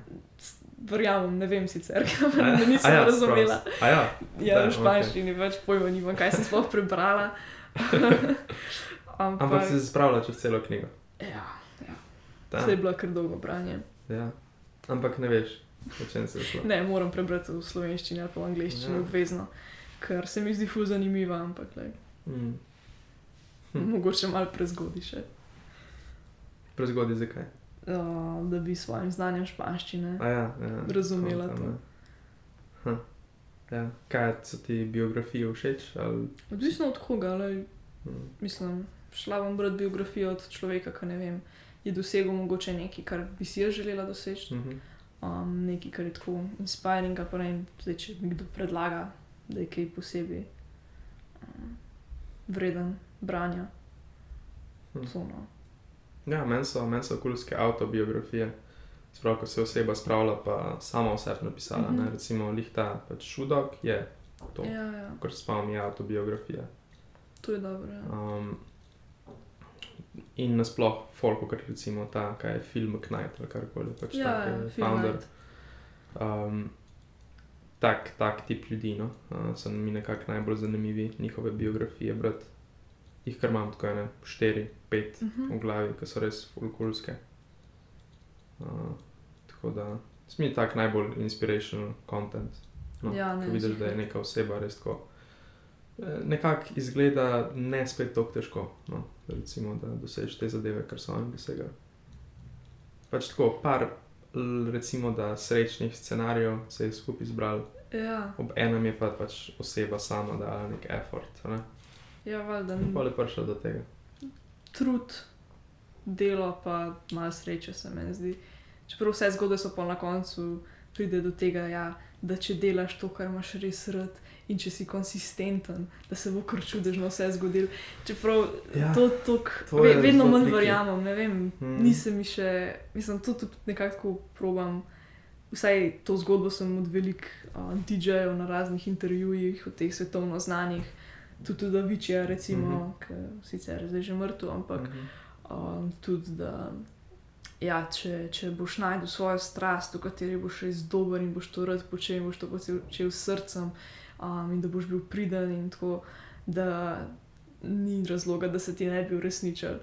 verjamem, ne vem sicer, ker ja, nisem ja, razumela. ja, Ja, v španščini več pojma nimam, kaj sem sploh prebrala. Ampak, ampak si spravila čez celo knjigo. ja, Da. to je bilo kar dolgo branje. Ja. Ampak ne veš, o čem se je šlo. Ne, moram prebrati v slovenščini ali pa v angleščini Ja. ja. obvezno, ker se mi zdi fuz zanimiva, ampak le, Mm. hm. Mogoče malo prezgodaj še. Prezgodaj zakaj? Uh, da bi s svojim znanjem španščine. A ja, ja. Razumela to. Hm. Ja. Kaj so ti biografije všeč? Ali... Odvisno od koga, ali Mm. mislim, šla bom brati biografijo od človeka, ki ne vem, je dosegel mogoče nekaj, kar bi si jaz želela doseči. Mhm. um, nekaj, kar je tako inspiring, pa ne vem, zdaj, če mi kdo predlaga, da je kaj posebej um, vreden branja. Hm. To, no. Ja, meni so, men so kulske autobiografije. Sprav, ko se oseba spravlja, pa sama o sebi napisala. Mm Mhm. -hmm. Recimo, lihta, pač šudok je to, Ja, ja, kar se spomnim, je autobiografija. to je dobro. Ja. Um, in nasploh, folk, kot recimo ta, kaj je film Knight ali karkoli, pač Ja, tak ja, je Phil founder. Knight. Um, tak, tak tip ljudi, no, uh, so mi nekako najbolj zanimivi, njihove biografije, brati. Jih kar imam tako ene, štiri, pet Mhm. v glavi, ki so res fulkulske. Uh, tako da, smo mi tak najbolj inspirational content. No, Ja, ne, vidiš, da je neka oseba res tako. eh, Nekako izgleda ne spet tako težko, no, recimo, da dosežeš te zadeve, kar so oni dosegali. Pač tako, par, recimo, da srečnih scenarijev se je skupaj zbral, Ja, ob enem je pa pač oseba sama dala nek effort. Ne? ja valjda. Pa je prišla do tega. Trud, delo, pa malo sreče se mi zdi. Čeprav vse zgodbe so pa na koncu pride do tega, ja, da če delaš to, kar imaš res rad. In če si konsistenten, da se bo kar čudežno vse zgodilo. Čeprav Ja, to, tok, to ve, vedno manj verjamem, ne vem, Mm. mm. nisem mi še, mislim, to tudi nekako probam. Vsaj to zgodbo sem od velikih uh, DJ-jev na raznih intervjujih, od teh svetovno znanih, tudi da Vičija, recimo, mm. -hmm. ki sicer je zdaj že mrtev, ampak mm. -hmm. Um, tudi da. Ja, če, če boš najdel svojo strast, v kateri boš res dober in boš to rad počel, in boš to počel s srcem, um, in da boš bil priden, in tako, da ni razloga, da se ti ne bi uresničil.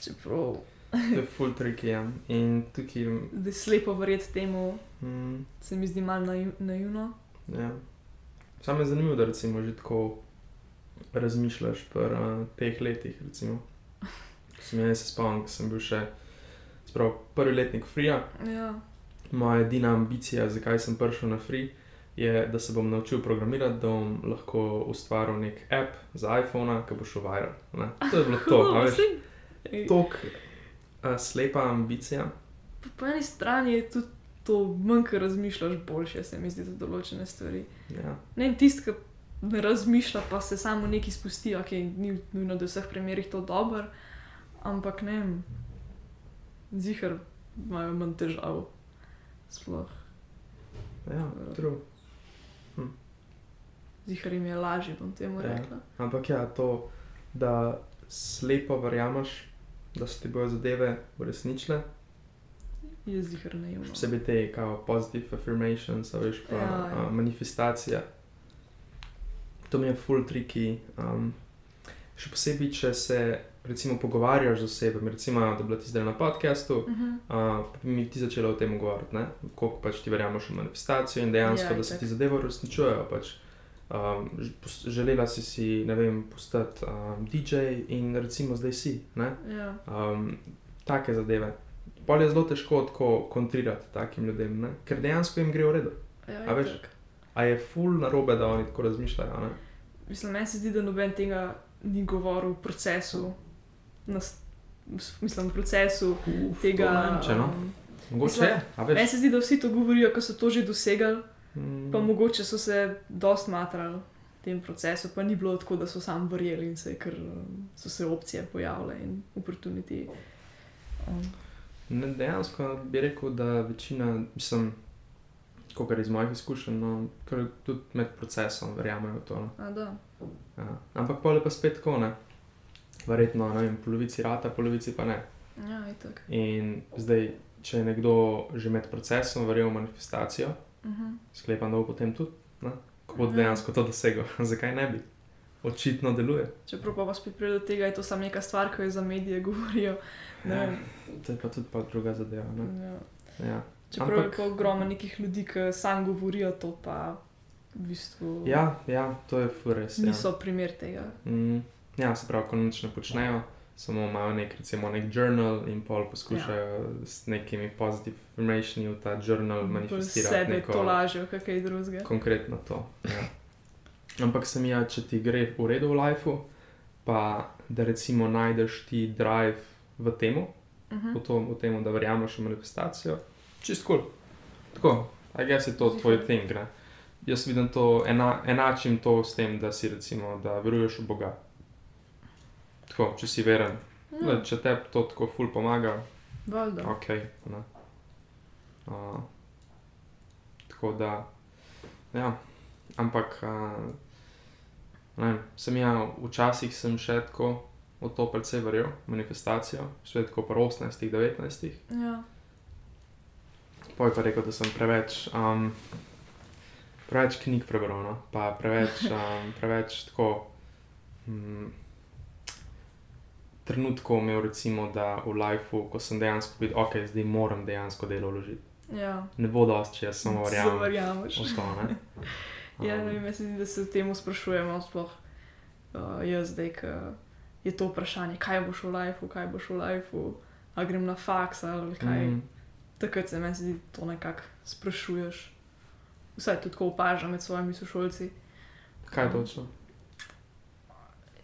Čeprav To je full tricky, ja. In tukaj, da je slepo verjeti temu, mm, se mi zdi malo naiv, naivno. ja. Samo je zanimivo, da recimo že tako razmišljaš pri uh, teh letih. Recimo. Sem jaz se spomnim, ko sem bil še sprav, prvi letnik Frija. Ja, Moja edina ambicija, zakaj sem prišel na Free, je, da se bom naučil programirati, da bom lahko ustvaril nek app za iPhone, ki bo šel viral. Ne? To je bilo to. a veš. Ej, Tok uh, slepa ambicija. po, po eni strani je tudi to, manj ko razmišljaš, boljše se mi zdi za določene stvari. Ja. Ne, tisti, ki ne razmišlja, pa se samo neki spusti, ok, ni nujno, da je v vseh primerih to dobro, ampak ne vem, zihar imajo manj težav. Sploh, Ja, true. zihar jim je lažje, bom temu Ja. rekla. Ampak ja, to, da slepo verjameš, da se ti bodo zadeve uresničile, Je zihar naivno. posebej te kao positive affirmations, veš, pa Ja, ja. a, manifestacija. To mi je full tricky. Um, še posebej, če se recimo pogovarjaš z osebami, recimo, da bi bila ti zdaj na podkastu, Mhm. uh, pa bi mi ti začela o tem govoriti, ne? koliko pač ti verjameš v manifestacijo in dejansko, Ja, da se itak. ti zadeve uresničujejo. Pač. Um, želela si si, ne vem, postati um, DJ in recimo zdaj si. Ne? Ja. Um, take zadeve. Pol je zelo težko tako kontrirati takim ljudem, ne? ker dejansko jim gre v redu. Ja, A veš? itak. A je ful narobe, da oni tako razmišljajo. Ne? Mislim, meni se zdi, da noben tega ni govoril v procesu nas, s- mislim, procesu Uf, tega. to ne vem, če no. um, Mogoče mislim, je, a Meni se zdi, da vsi to govorijo, ko so to že dosegali, Mm, pa mogoče so se dost matrali v tem procesu, pa ni bilo tako, da so sam verjeli in se, ker um, so se opcije pojavile in opportunity. Um, Ne, dejansko bi rekel, da večina, mislim, kot iz mojih izkušenj, no, kar tudi med procesom verjamejo v to. No. a da. Ja. Ampak pol je pa spet tako, ne. Verjetno, ne vem, polovici rata, polovici pa ne. Ja, itak. In zdaj, če je nekdo že med procesom verjel v manifestacijo, Mhm. sklepam, da bo potem tudi, ne? ko bo Ja. dejansko to dosegel. Zakaj ne bi? Očitno deluje. Čeprav pa spet pride do tega, je to samo neka stvar, ki jo za medije govorijo. Ja, to je pa tudi pa druga zadeva. Ne? Ja. Ja. Čeprav Ampak- je ogromno nekih ljudi, ki sam govorijo, to pa v bistvu Ja, ja, to je fures. Ja. niso primer tega. Mm, ja, se pravi, ko nič ne počnejo, samo imajo nek, recimo, nek journal in pol poskušajo ja. s nekimi pozitiv informacijami v ta journal Bolj manifestirati sebe neko to lažejo, kaj kaj drugega. konkretno to. Ja. Ampak sem ja, če ti gre v redu v lifeu, pa da recimo najdeš ti drive v tem, Mhm. v, to, v tem, da verjameš v manifestacijo, čist kul. Cool. Tako, a jaz je to tvoj thing. Ne? Jaz vidim to, ena, enačim to s tem, da si recimo, da veruješ v Boga. Tako, če si veren, ja. če te to tako ful pomaga, valjda. ok. Ne? Uh, tako da, ja, ampak, uh, ne sem ja, včasih sem še tako v to precej verjel, manifestacijo, svet tako po 18, 19. Ja. Poj pa rekel, da sem preveč, um, preveč knjig prebral, no? pa preveč, um, preveč tako. Um, Trenutkov imel, recimo, da v lifeu, ko sem dejansko videl, ok, zdaj moram dejansko delo vložiti. Ja. Ne bo dosti, če jaz samo verjamem. verjameš. v to, ne. Ja, Um, ne vem, jaz zdi, da se o tem sprašujemo, sploh uh, jaz zdaj, ki je to vprašanje, kaj boš v lifeu, kaj boš v lifeu, a grem na faks ali kaj. mm, Takrat se meni zdi, to nekako sprašuješ. Vsaj tudi tako opažam med svojimi sošolci. kaj točno?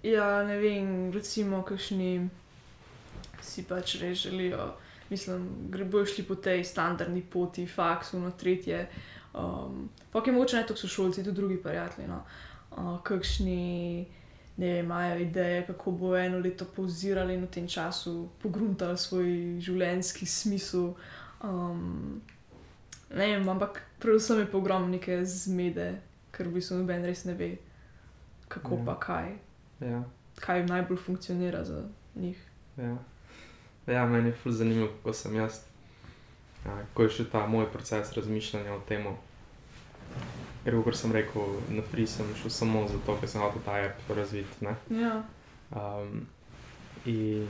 Ja, ne vem, recimo, kakšni si pač res želijo, mislim, grejo šli po tej standardni poti, faksu, no tretje. Um, pa je mogoče ne toliko sošolci, tudi drugi prijatelji. No. Uh, kakšni ne vem, imajo ideje, kako bo eno leto pauzirali in v tem času pogruntali svoj življenjski smisel. Um, ne vem, ampak predvsem je pa ogromno neke zmede, ker v bistvu noben res ne ve, kako Ja. pa kaj Ja, kaj najbolj funkcionira za njih. ja. ja, meni je ful zanimivo, kako sem jaz, ja, ko je še ta moj proces razmišljanja o tem. Ker, kot sem rekel, na free sem šel samo zato, ker sem hotel ta app razviti. Ja, Um, in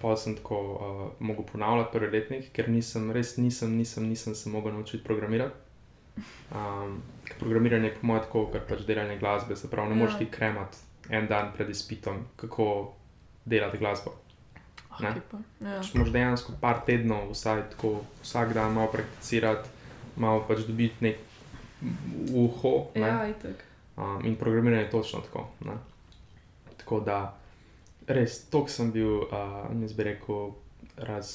pa sem tako uh, mogel ponavljati prvi letnik, ker nisem, res nisem, nisem, nisem se mogel naučiti programirati. Um, programiranje je po mojem tako, ker pač delanje glasbe, se pravi, ne Ja. moreš ti kremati en dan pred izpitom, kako delati glasbo. Ne. okay, pa. ja. Če moraš dejansko par tednov, vsaj tako, vsak dan malo prakticirati, malo pač dobiti nek uho. Ne? ja itek. Um, in programiranje je točno tako. Ne? Tako da, res, toliko sem bil, uh, jaz bi rekel, raz,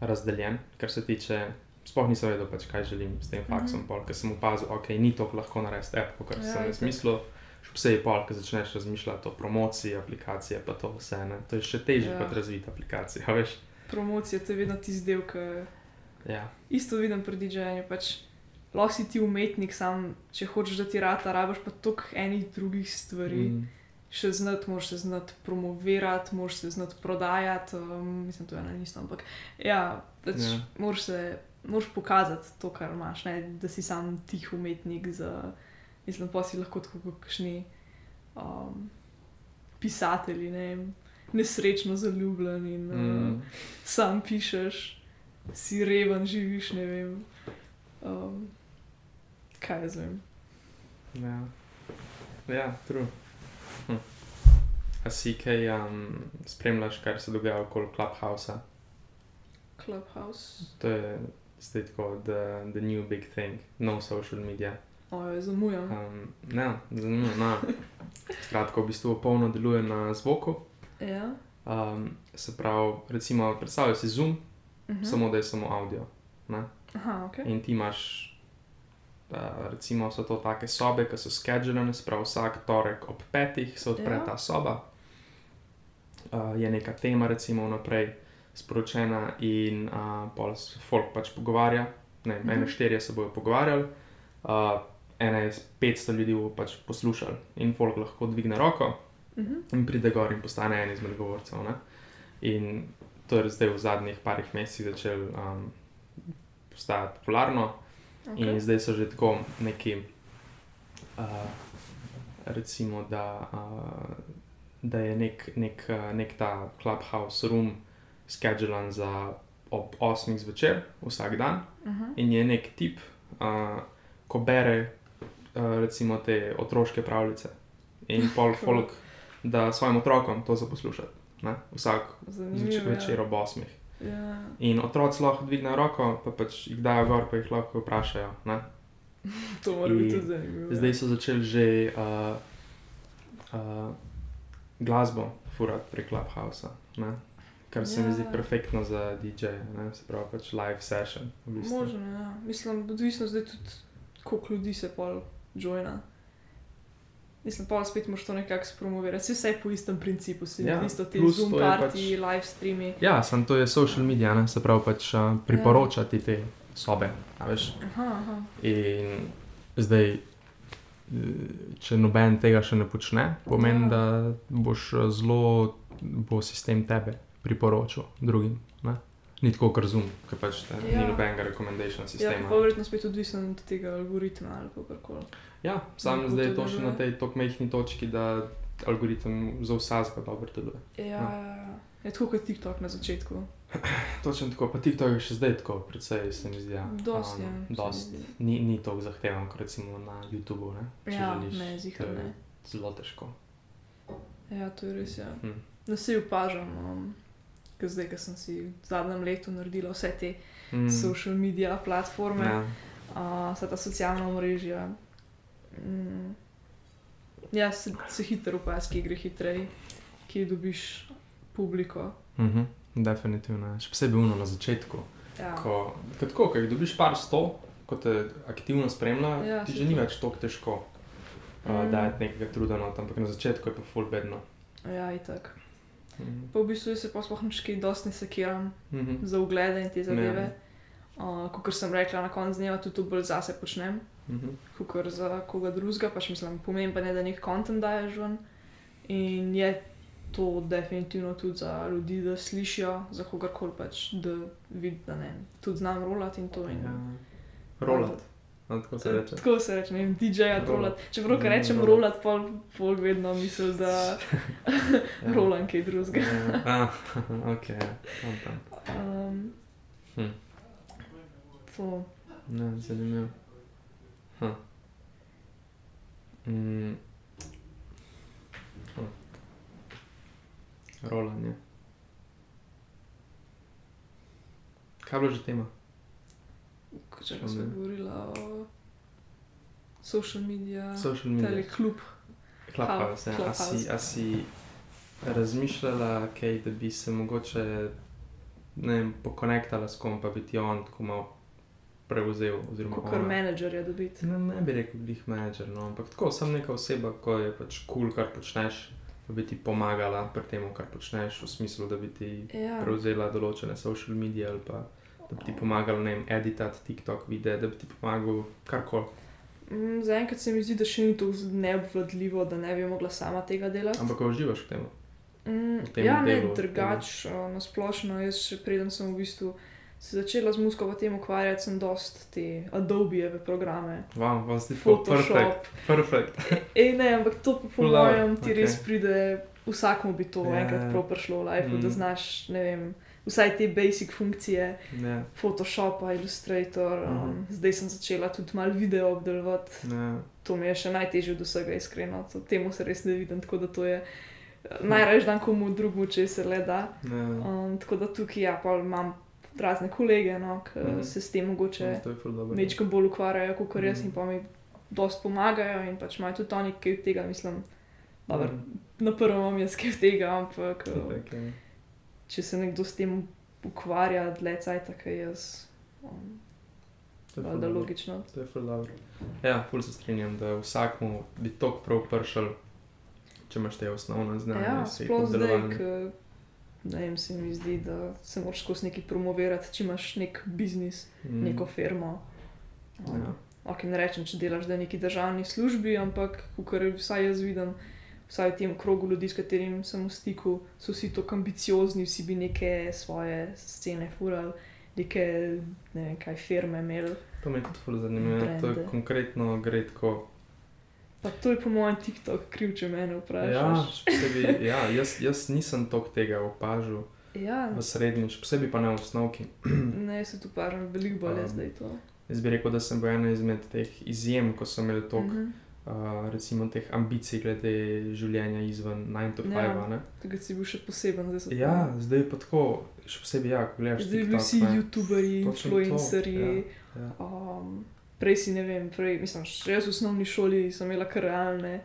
razdeljen, kar se tiče. Sploh nisem vedel, pač, kaj želim s tem faksom, mm -hmm. ker sem opazil, da okay, ni tako lahko narediti kot Ja, sem jaz itak. mislil. Še posebej pol, ko začneš razmišljati o promociji aplikacije, pa to vse. Ne? To je še težje Ja. kot razviti aplikacijo, a veš. Promocija to je vedno tisti del, ki Ja, isto vidim pri DJ-ju. Pač, lahko si ti umetnik, sam, če hočeš, da ti rata, rabiš pa toliko enih drugih stvari. Mm. Še znati, moraš se znati promovirati, moraš se znati prodajati. Um, mislim, to je in isto. Ampak ja, pač, Ja. moraš se. Moraš pokazati to, kar imaš, ne? da si sam tih umetnik. Za, mislim, pa si lahko tako kot kakšni um, pisatelji, ne vem, nesrečno zaljubljen in mm. uh, mm, sam pišeš, si reven, živiš, ne vem. Um, kaj jaz vem. ja, ja true. Hm. A si kaj um, spremljaš, kar se dogaja okoli Clubhouse? Clubhouse, To je zdaj tako, the, the new big thing, no social media. Ojoj, zamujam. Um, ne, zanimivo. No. Skratka, v bistvu polno deluje na zvoku. Ja, Um, se pravi, recimo, predstavljaj si Zoom, Uh -huh. -huh. samo da je samo audio. Ne? Aha, ok. In ti imaš, uh, recimo, so to take sobe, ki so schedulene, se pravi, vsak torek ob petih se odpre Ja. ta soba, uh, je neka tema, recimo, vnaprej sporočena, in uh, pol se folk pač pogovarja. Ne, ene Mhm. štirje se bodo pogovarjali, uh, ene 500 ljudi bo pač poslušali, in folk lahko dvigne roko Uh -huh. in pride gor in postane en izmed govorcev. Ne? In to je zdaj v zadnjih parih mesecih začelo um, postajati popularno. Okay. In zdaj so že tako neki, uh, recimo, da, uh, da je nek, nek, uh, nek ta clubhouse room schedulan za ob 8 zvečer vsak dan. Uh -huh. In je nek tip, uh, ko bere recimo te otroške pravljice in pol folk, da svojim otrokom to zaposlušati. Ne? Vsak zveč, ja. večer ob 8. Ja. In otroci lahko dvignejo roko, pa pač jih dajo gor, pa jih lahko vprašajo. Ne? To mora biti In tudi zanimivo. ja. Zdaj so začeli že uh, uh, glasbo furati prek Clubhouse, kar se mi zdi Ja. perfektno za DJ, ne? se pravi pač live session. V bistvu. Možno, ja. Mislim, odvisno zdaj tudi, koliko ljudi se pol joina. Mislim, pa spet moraš to nekako spromovirati. Vse vse po istem principu, se Ja, ja, isto ti Zoom party, pač- live streami. Ja, sem to je social media, ne? se pravi pač uh, priporočati te sobe. Aha, aha. In zdaj, če noben tega še ne počne, pomeni, Ja. da boš zelo, bo sistem tebe priporočil drugim. Ne? Ni tako, kot razum, ker pač ja. Ja. ni nobenega recommendation Ja, sistema. pa verjetno spet odvisno od tega algoritma ali kako koli. Ja, sam zdaj je to še na tej tako majhni točki, da algoritem za vsakega dobro deluje. Ja, Ja. ja. ja. Je tako kot TikTok na začetku. Točno tako, pa TikTok je še zdaj tako, predvsej se mi zdi. Ja. Dosti, Um, ja, dost. Ni, ni tako zahteven, kot recimo na YouTubu. Ne? Če Ja, želiš, ne, zihar ne. Zelo težko. Ja, to je res. Ja. Hm. Da se opažam, um, ker zdaj, ko sem si v zadnjem letu naredila vse te Mm. mm. social media platforme, Ja. uh, vsa ta socialna mreža. Mm. Ja, se, se hitro opazi, ki gre hitreje, ki dobiš publiko. Mhm, definitivno. ja. Še posebej uno na začetku. Ja. Ko, ko tako, ko jih dobiš par sto, ko te aktivno spremlja, Ja, ti že ni več tako težko uh, Mm. dajati nekega truda, no, ampak na začetku je pa full bedno. ja, itak. Mhm. Pa v bistvu se pa sploh nič kaj dosti ne sekiram Mhm. za uglede in te zadeve. Ja. Uh, kot sem rekla, na koncu dneva tudi to bolj zase počnem. Mhm. kot za koga drugega, pač mislim, pomembno je, da nek kontent daješ ven. In je to definitivno tudi za ljudi, da slišijo, za kogarkoli pač, da vidi, da ne, tudi znam rolati in to. In, Ja. Rolat, no, tako se reče. Tako se reče, ne vem, DJ-ja Rolat. rolat. Čeprav, ko Ja, rečem rolat. rolat, pol, pol vedno mislim, da Ja. rolam kaj drugega. Ja, ah, ok, tam, tam. Um, Hm. To, Ne, zanimivo. Mm. Rolanje. Kaj je bilo že tema? če Mhm. govorila o social media, Social media. tele klub. Clubhouse, ja. A Clubhouse. si, a si razmišljala, kaj, da bi se mogoče ne vem, pokonektala s kom, pa bi ti on tako malo prevzel? Kot menedžerja dobiti. Ne, ne bi rekel, da jih menedžer, no, ampak tako sem neka oseba, ko je pač kul, cool, kar počneš, da bi ti pomagala pri tem, kar počneš, v smislu, da bi ti Ja. prevzela določene social medije ali pa da bi ti pomagala, ne vem, editati TikTok videe, da bi ti pomagal karkoli. Mm, Zaenkrat se mi zdi, da še ni tako neobvladljivo, da ne bi mogla sama tega delati. Ampak uživaš v tem. Mm, v tem ja, ne, delu, drugače, na splošno. Jaz še preden sem v bistvu se začela z muziko v tem ukvarjati, sem dost te Adobejeve programe, Vam, vam zdi to perfekt. Photoshop. Perfekt. Ej, ne, ampak to pa po mojem ti okej. res pride, vsakmu bi to Ja, yeah. enkrat ja. prav prišlo v life, mm. da znaš, ne vem, vsaj te basic funkcije. Ne, Photoshopa, Illustrator, um, Mhm. zdaj sem začela tudi malo video obdelovati, ne. to mi je še najtežje od vsega, iskreno. To, temu se res ne vidim, tako da to je najraje dan komu drugemu, če se le da. ne. Um, tako da tukaj ja, imam razne kolege, no, ki Mhm. se s tem mogoče je večko bolj ukvarjajo kot jaz Mhm. in pa mi dosti pomagajo in pač imajo tudi oni kaj od tega, mislim, Dobar, Mm, na prvem imam jaz kaj tega, ampak itak, ja. če se nekdo s tem ukvarja, dlje cajt, jaz. Um, To je ful Valjda dobro. logično. To je ful dobro. Ja, ful se strinjam, da vsakmu bi tok prav pršel, če imaš te osnovne znanja. Ja, sploh zdaj, ne vem, se mi zdi, da se moraš skozi nekaj promovirati, če imaš nek biznis, Mm, neko firmo. Um, Ja. Ok, ne rečem, če delaš v neki državni službi, ampak kar vsaj jaz vidim, vsaj v tem krogu ljudi, s katerim sem v stiku, so vsi tako ambiciozni, vsi bi neke svoje scene furali, neke ne vem, kaj firme imeli. To mi je tudi ful zanimivo. ja. To je konkretno gre tako. Pa to je po mojem TikTok kriv, če Ja, vprašaš. še posebej, ja jaz, jaz nisem tok tega opažal Ja, v srednji, še posebej pa v osnovki. ne, se tu pažem, veliko bolje Um, zdaj to. Jaz bi rekel, da sem bil ena izmed teh izjem, ko so imeli tok, Mhm. uh, recimo, teh ambicij glede življenja izven 9 to 5. Ja. Ja, Takrat si bil še poseben, zdaj so ja zdaj pa tako, še posebej, ja, ko gledaš. Zdaj bi TikTok, vsi. YouTuberji, Točno to, influencerji. Ja. Um, prej si ne vem, prej, mislim, še jaz v osnovni šoli sem imela kar realne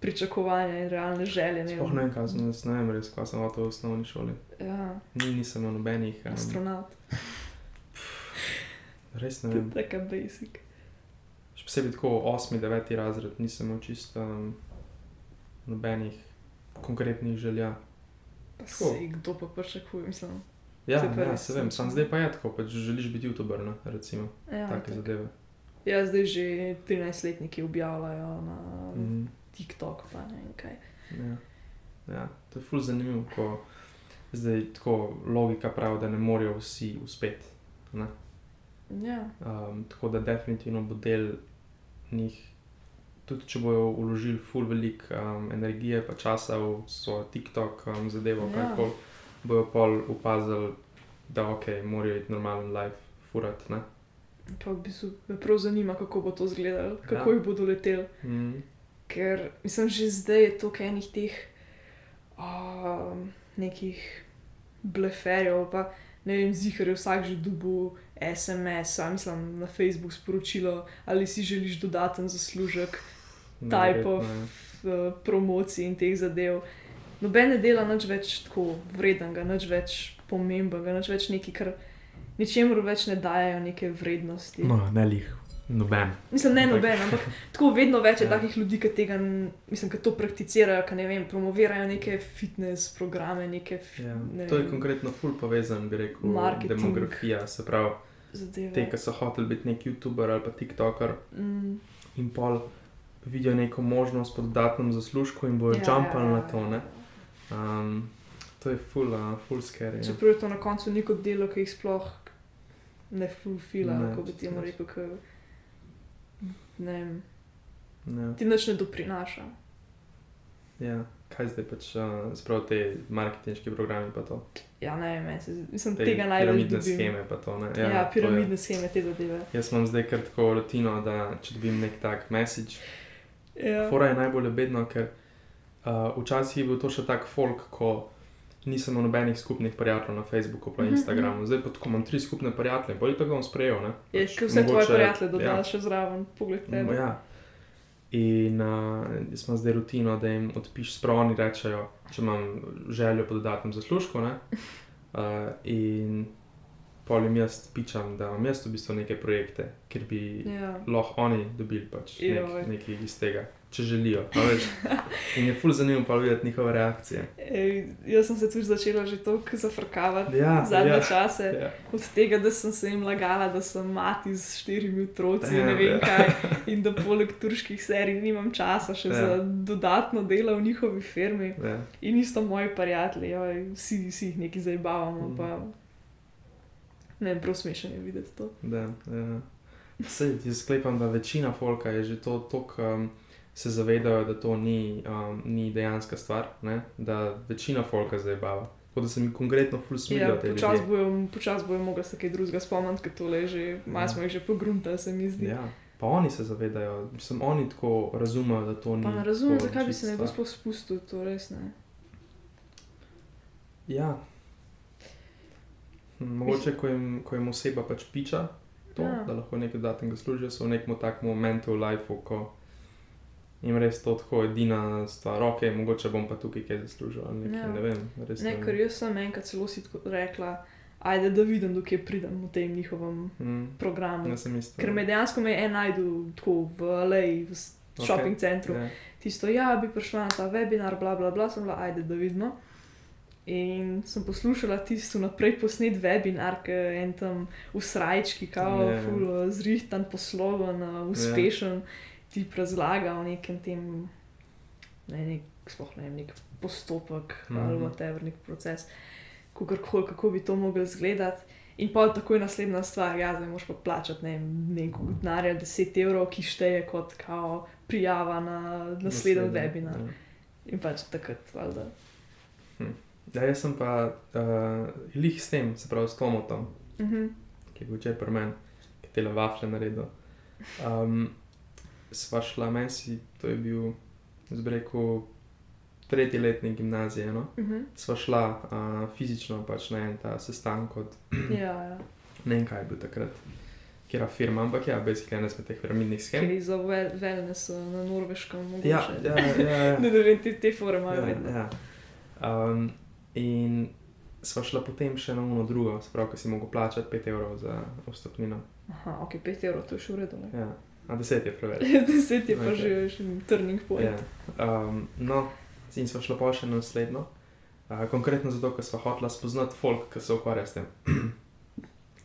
pričakovanja in realne želje. Ne vem, kaj sem, jaz ne vem res, kaj sem hotel v osnovni šoli. Ja, Ni, nisem imel nobenih. Um, astronaut, res ne vem. taka basic. Še posebej tako 8, 9 razred nisem imel čisto um, nobenih konkretnih želja. Pa Tako. se kdo pa pričakuje, mislim. Ja, pa ja se vem, sam zdaj pa je tako, pač želiš biti youtuber, ne, recimo, Ja, take tak. zadeve. Ja, zdaj že 13-letniki objavljajo na Mhm. TikTok, pa ne vem kaj. Ja. ja, to je ful zanimivo, ko zdaj tako logika pravi, da ne morejo vsi uspeti. Ne? Ja, Um, tako da definitivno bo del njih, tudi če bojo vložili ful velik um, energije pa časa v svoj TikTok um, zadevo, Ja. ja. kar bojo pol opazili, da ok, morajo iti normalen life furat. Ne? Pa v bistvu me prav zanima, kako bo to izgledalo, kako Ja. jih bodo leteli. Mm. Ker mislim, že zdaj je toliko enih teh um, nekih bleferjev, pa ne vem, zihar je vsak že dobil SMS, a mislim na Facebook sporočilo, ali si želiš dodaten zaslužek Type of- Neverjetno, v promociji in teh zadev. Noben ne dela nič več tako vrednega, nič več pomembnega, nič več neki, kar ničemur več ne dajo neke vrednosti. No, ne lih, noben. Mislim, ne noben, ampak tako vedno več je Ja. takih ljudi, ki tega, mislim, ki to prakticirajo, ki ne vem, promovirajo neke fitness programe, neke Ja. ne To je vem, konkretno ful povezan, bi rekel, Marketing. demografija. Se pravi, zadeve. te, ki so hoteli biti nek YouTuber ali pa TikToker Mm, in pol vidijo neko možnost po dodatnem zaslužku in bojo ja, ja, jumpali ja, na ja, to. Ne? Um, to je full, uh, full scary. Čeprav je to na koncu neko delo, ki jih sploh ne fulfila, kako bi čisto. rekel, ker ne vem, Ja. ti nič ne doprinaša. Ja. Kaj zdaj pač, uh, sprav te marketinški programi pa to? Ja, ne vem, se mislim, Te tega najbolj piramidne dobim. scheme pa to. Ne? Ja, ja to piramidne scheme, te zadeve. Jaz imam zdaj kar tako rutino, da če dobim nek tak message, Ja. Fora je najbolj bedno, ker uh, včasih je bil to še tak folk, ko nisem nobenih skupnih prijateljev na Facebooku in Mhm, Instagramu. Zdaj pa tako imam tri skupne prijatelje, bolj tako bom sprejel. Ne? Je, Pač ker vse tvoje mogoče- prijatelje dodaš ja. še zraven, pogled Mm, tebe. Ja. In uh, imam zdaj rutino, da jim odpiš sprav, oni rečejo, če imam željo po dodatnem zaslužku. ne. Uh, in polim jaz pičam, da imam jaz v bistvu neke projekte, kjer bi Ja. lahko oni dobili pač nek, nekaj iz tega, če želijo. In je ful zanimivo pa videti njihove reakcije. Ej, jaz sem se tudi začela že toliko zafrkavati Ja, zadnje ja. čase. Ja. Od tega, da sem se jim lagala, da sem mati z štirimi otroci, Ja, ne vem ja. kaj, in da poleg turških serij nimam časa še Ja. za dodatno delo v njihovi firmi. Ja. In isto moji prijatelji, joj, vsi, vsi jih nekaj zabavamo. Mhm. Pa... Ne prav smešno je videti to. Da, ja. Sej, jaz sklepam, da večina folka je že to tako. Um, Se zavedajo, da to ni, um, ni dejanska stvar, ne? da večina folka zdaj bava. Tako da se mi konkretno ful smilijo Ja, te počasi ljudi. bojo, počas bojo mogli se kaj drugega spomniti, ker tole že, malo Ja. smo jih že pogruntali, se mi zdi. Ja, pa oni se zavedajo, mislim, oni tako razumejo, da to ni. Pa ne razumem, zakaj bi se nekdo sploh spustil, to res ne. Ja. Hm, Mogoče, ko jim, ko jim oseba pač piča, to, Ja. da lahko nekaj dodatnega služijo, so v nekem takem momentu v lifeu, ko In res to tako edina stvar, ok, mogoče bom pa tukaj kaj zaslužil. ali Nekaj, Ja. ja. Ne vem, res Ne, ker jaz sem enkrat celo si rekla, ajde da vidim, dokje pridem v tem njihovem Mm, programu. ne sem isto. Ker me dejansko me je en najdel tako v Aleji, v shopping centru. Ja. Tisto, ja, bi prišla na ta webinar, bla, bla, bla, sem bila, ajde da vidimo. In sem poslušala tisto naprej posnet webinar, ki je en tam v srajčki, kao, Ja. yeah. ful, zrihtan, posloven, uspešen, tip razlaga o nekem tem, ne, nek, sploh ne vem, nek postopek mm Mhm. -hmm. ali whatever, nek proces, kakorkoli, kako bi to mogel izgledati. In pa takoj naslednja stvar, ja, zdaj moraš pa plačati ne, vem, neko denarja, 10 evrov, ki šteje kot kao, prijava na naslednji webinar. Ja. In pač takrat, valjda. Ja, jaz sem pa uh, lih s tem, se pravi s Tomotom, Mhm. ki je bil včeraj pri meni, ki je tele vafle naredil. Um, sva šla, meni si, to je bil, rekel, tretji letnik gimnazije. No? Mhm. Sva šla uh, fizično pač na en ta sestanek od Ja, ja. ne vem, kaj je bil takrat, kera firma, ampak ja, basically ena izmed teh piramidnih schem. je za wel wellness uh, na norveškem mogoče. Ja, ja, ja. ja. Ne, ne vem, te, te fore imajo Ja, vedno. ja. Um, in sva šla potem še na uno drugo, sprav, ki si mogel plačati 5 evrov za vstopnino. Aha, ok, 5 evrov, to je še v redu. ne. Ja. A 10 je preveč. 10 je pa Ok. že turning point. Ja. Um, no, in sva šla pa še na naslednjo. Uh, konkretno zato, ker sva hotela spoznati folk, ki se ukvarja s tem.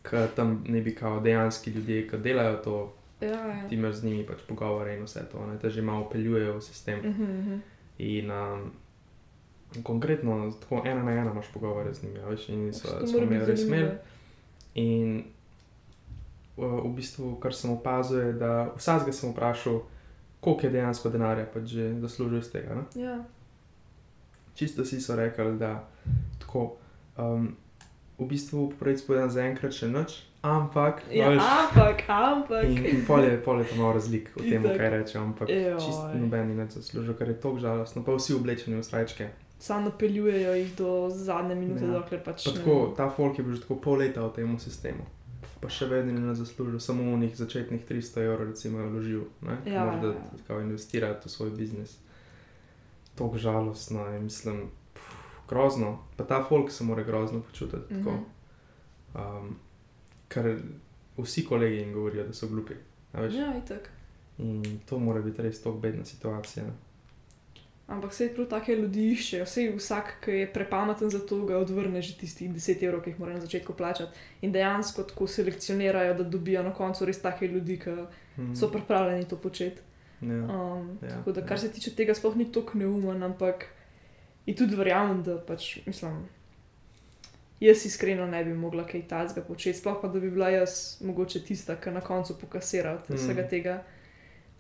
Ker tam ne bi kao dejanski ljudje, ki delajo to, Ja, ja. ti imaš z njimi pač pogovore in vse to, ne, te že malo peljujejo v sistem. Mhm, mhm. In um, konkretno, tako ena na ena imaš pogovore z njimi, a veš, in so, To smo imeli res zanimivo. In uh, v bistvu, kar sem opazil, je, da vsakega sem vprašal, koliko je dejansko denarja pač že zaslužil iz tega. Ne? Ja, Čisto vsi so rekli, da tako. Um, v bistvu pravic povedano za enkrat še noč, ampak. ja veš, ampak, ampak. In, in pol je, pol je to malo razlik v tem, kaj rečem, ampak Joj. čisto noben ni več zaslužil, ker je to žalostno, pa vsi oblečeni v srajčke. Samo napeljujejo jih do zadnje minute, Ja. dokler pač. Pa tako, ta folk je bil že tako pol leta v tem sistemu. Pa še vedno ni nas zaslužil, samo v njih začetnih 300 evrov, recimo, vložil, ne? Ja, Možda ja, ja. tako investirati v svoj biznis. To je žalostno, je, mislim, pff, grozno. Pa ta folk se mora grozno počutiti. Mm Mhm. um, ker vsi kolegi jim govorijo, da so glupi. Ja, itak. In to mora biti res tako bedna situacija. Ampak vse prav take ljudi iščejo. Vse vsak, ki je prepameten za to, ga odvrne že tistih 10 evrov, ki jih mora na začetku plačati. In dejansko tako selekcionirajo, da dobijo na koncu res take ljudi, ki Mm. so pripravljeni to početi. Ja. Um, Ja, ja, tako da, kar ja. se tiče tega, sploh ni tako neumen, ampak in tudi verjamem, da pač mislim. Jaz iskreno ne bi mogla kaj takega početi, sploh pa da bi bila jaz mogoče tista, ki na koncu pokasira od Mm. vsega tega.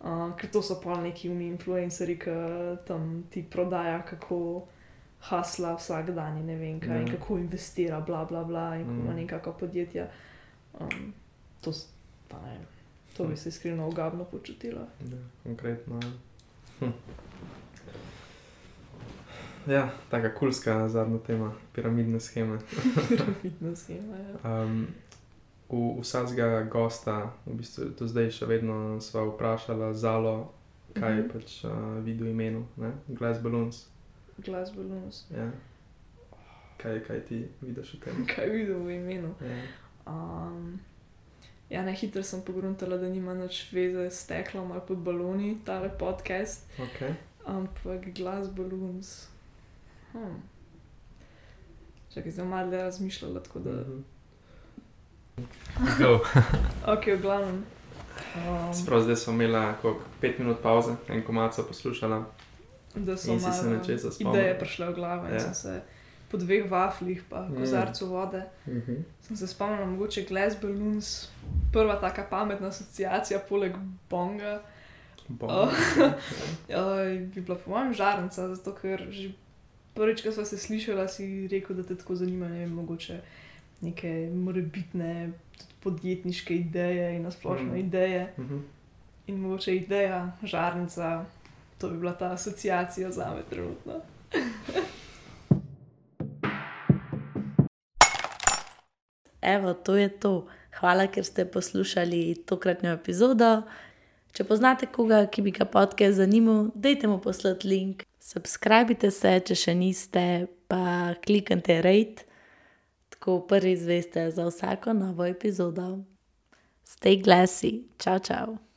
Uh, ker to so pa neki uni influencerji, ki tam ti prodaja, kako hasla vsak dan in ne vem kaj, Ja. in kako investira, bla bla bla, in kako Mm. ima nekako podjetja. Um, to, pa ne vem, to bi se iskreno ogabno počutila. Ja, konkretno. ja. Hm. Ja, taka kulska zadnja tema, piramidne scheme. Piramidna schema, ja. Um, vsakega gosta, v bistvu do zdaj še vedno sva vprašala Zalo, kaj je Mhm. pač uh, videl imenu, ne? Glass Balloons. Glas balons. Ja. Kaj, kaj ti vidiš v tem? Kaj videl v imenu? Ja. Um, ja, na hitro sem pogruntala, da nima nič veze s steklom ali pa baloni, tale podcast, Okay. ampak glas balons. Hm. Čakaj, zdaj malo le razmišljala, tako da. Mhm. Go. Ok, v glavnem. Um, Sprav zdaj smo imeli koliko, pet minut pauze, en komat so poslušala. da so si se malo nečesa spomnila. ideje prišle v glavo in Ja. sem se po dveh vaflih pa Mm. kozarcu vode. Mhm. Sem se spomnila, mogoče Glass Balloons, prva taka pametna asociacija, poleg bonga, Bom. Oh. uh, bi bila po mojem žarnica, zato ker že prvič, ko smo se slišali, si rekel, da te tako zanima, ne vem, mogoče neke morebitne podjetniške ideje in nasplošno Mm. mm. ideje. Mhm. In mogoče ideja, žarnica, to bi bila ta asociacija za me trenutno. Evo, to je to. Hvala, ker ste poslušali tokratno epizodo. Če poznate koga, ki bi ga podcast zanimal, dajte mu poslati link. Subskrbite se, če še niste, pa kliknite rate, tako prvi zveste za vsako novo epizodo. Stay glassy, čau, čau.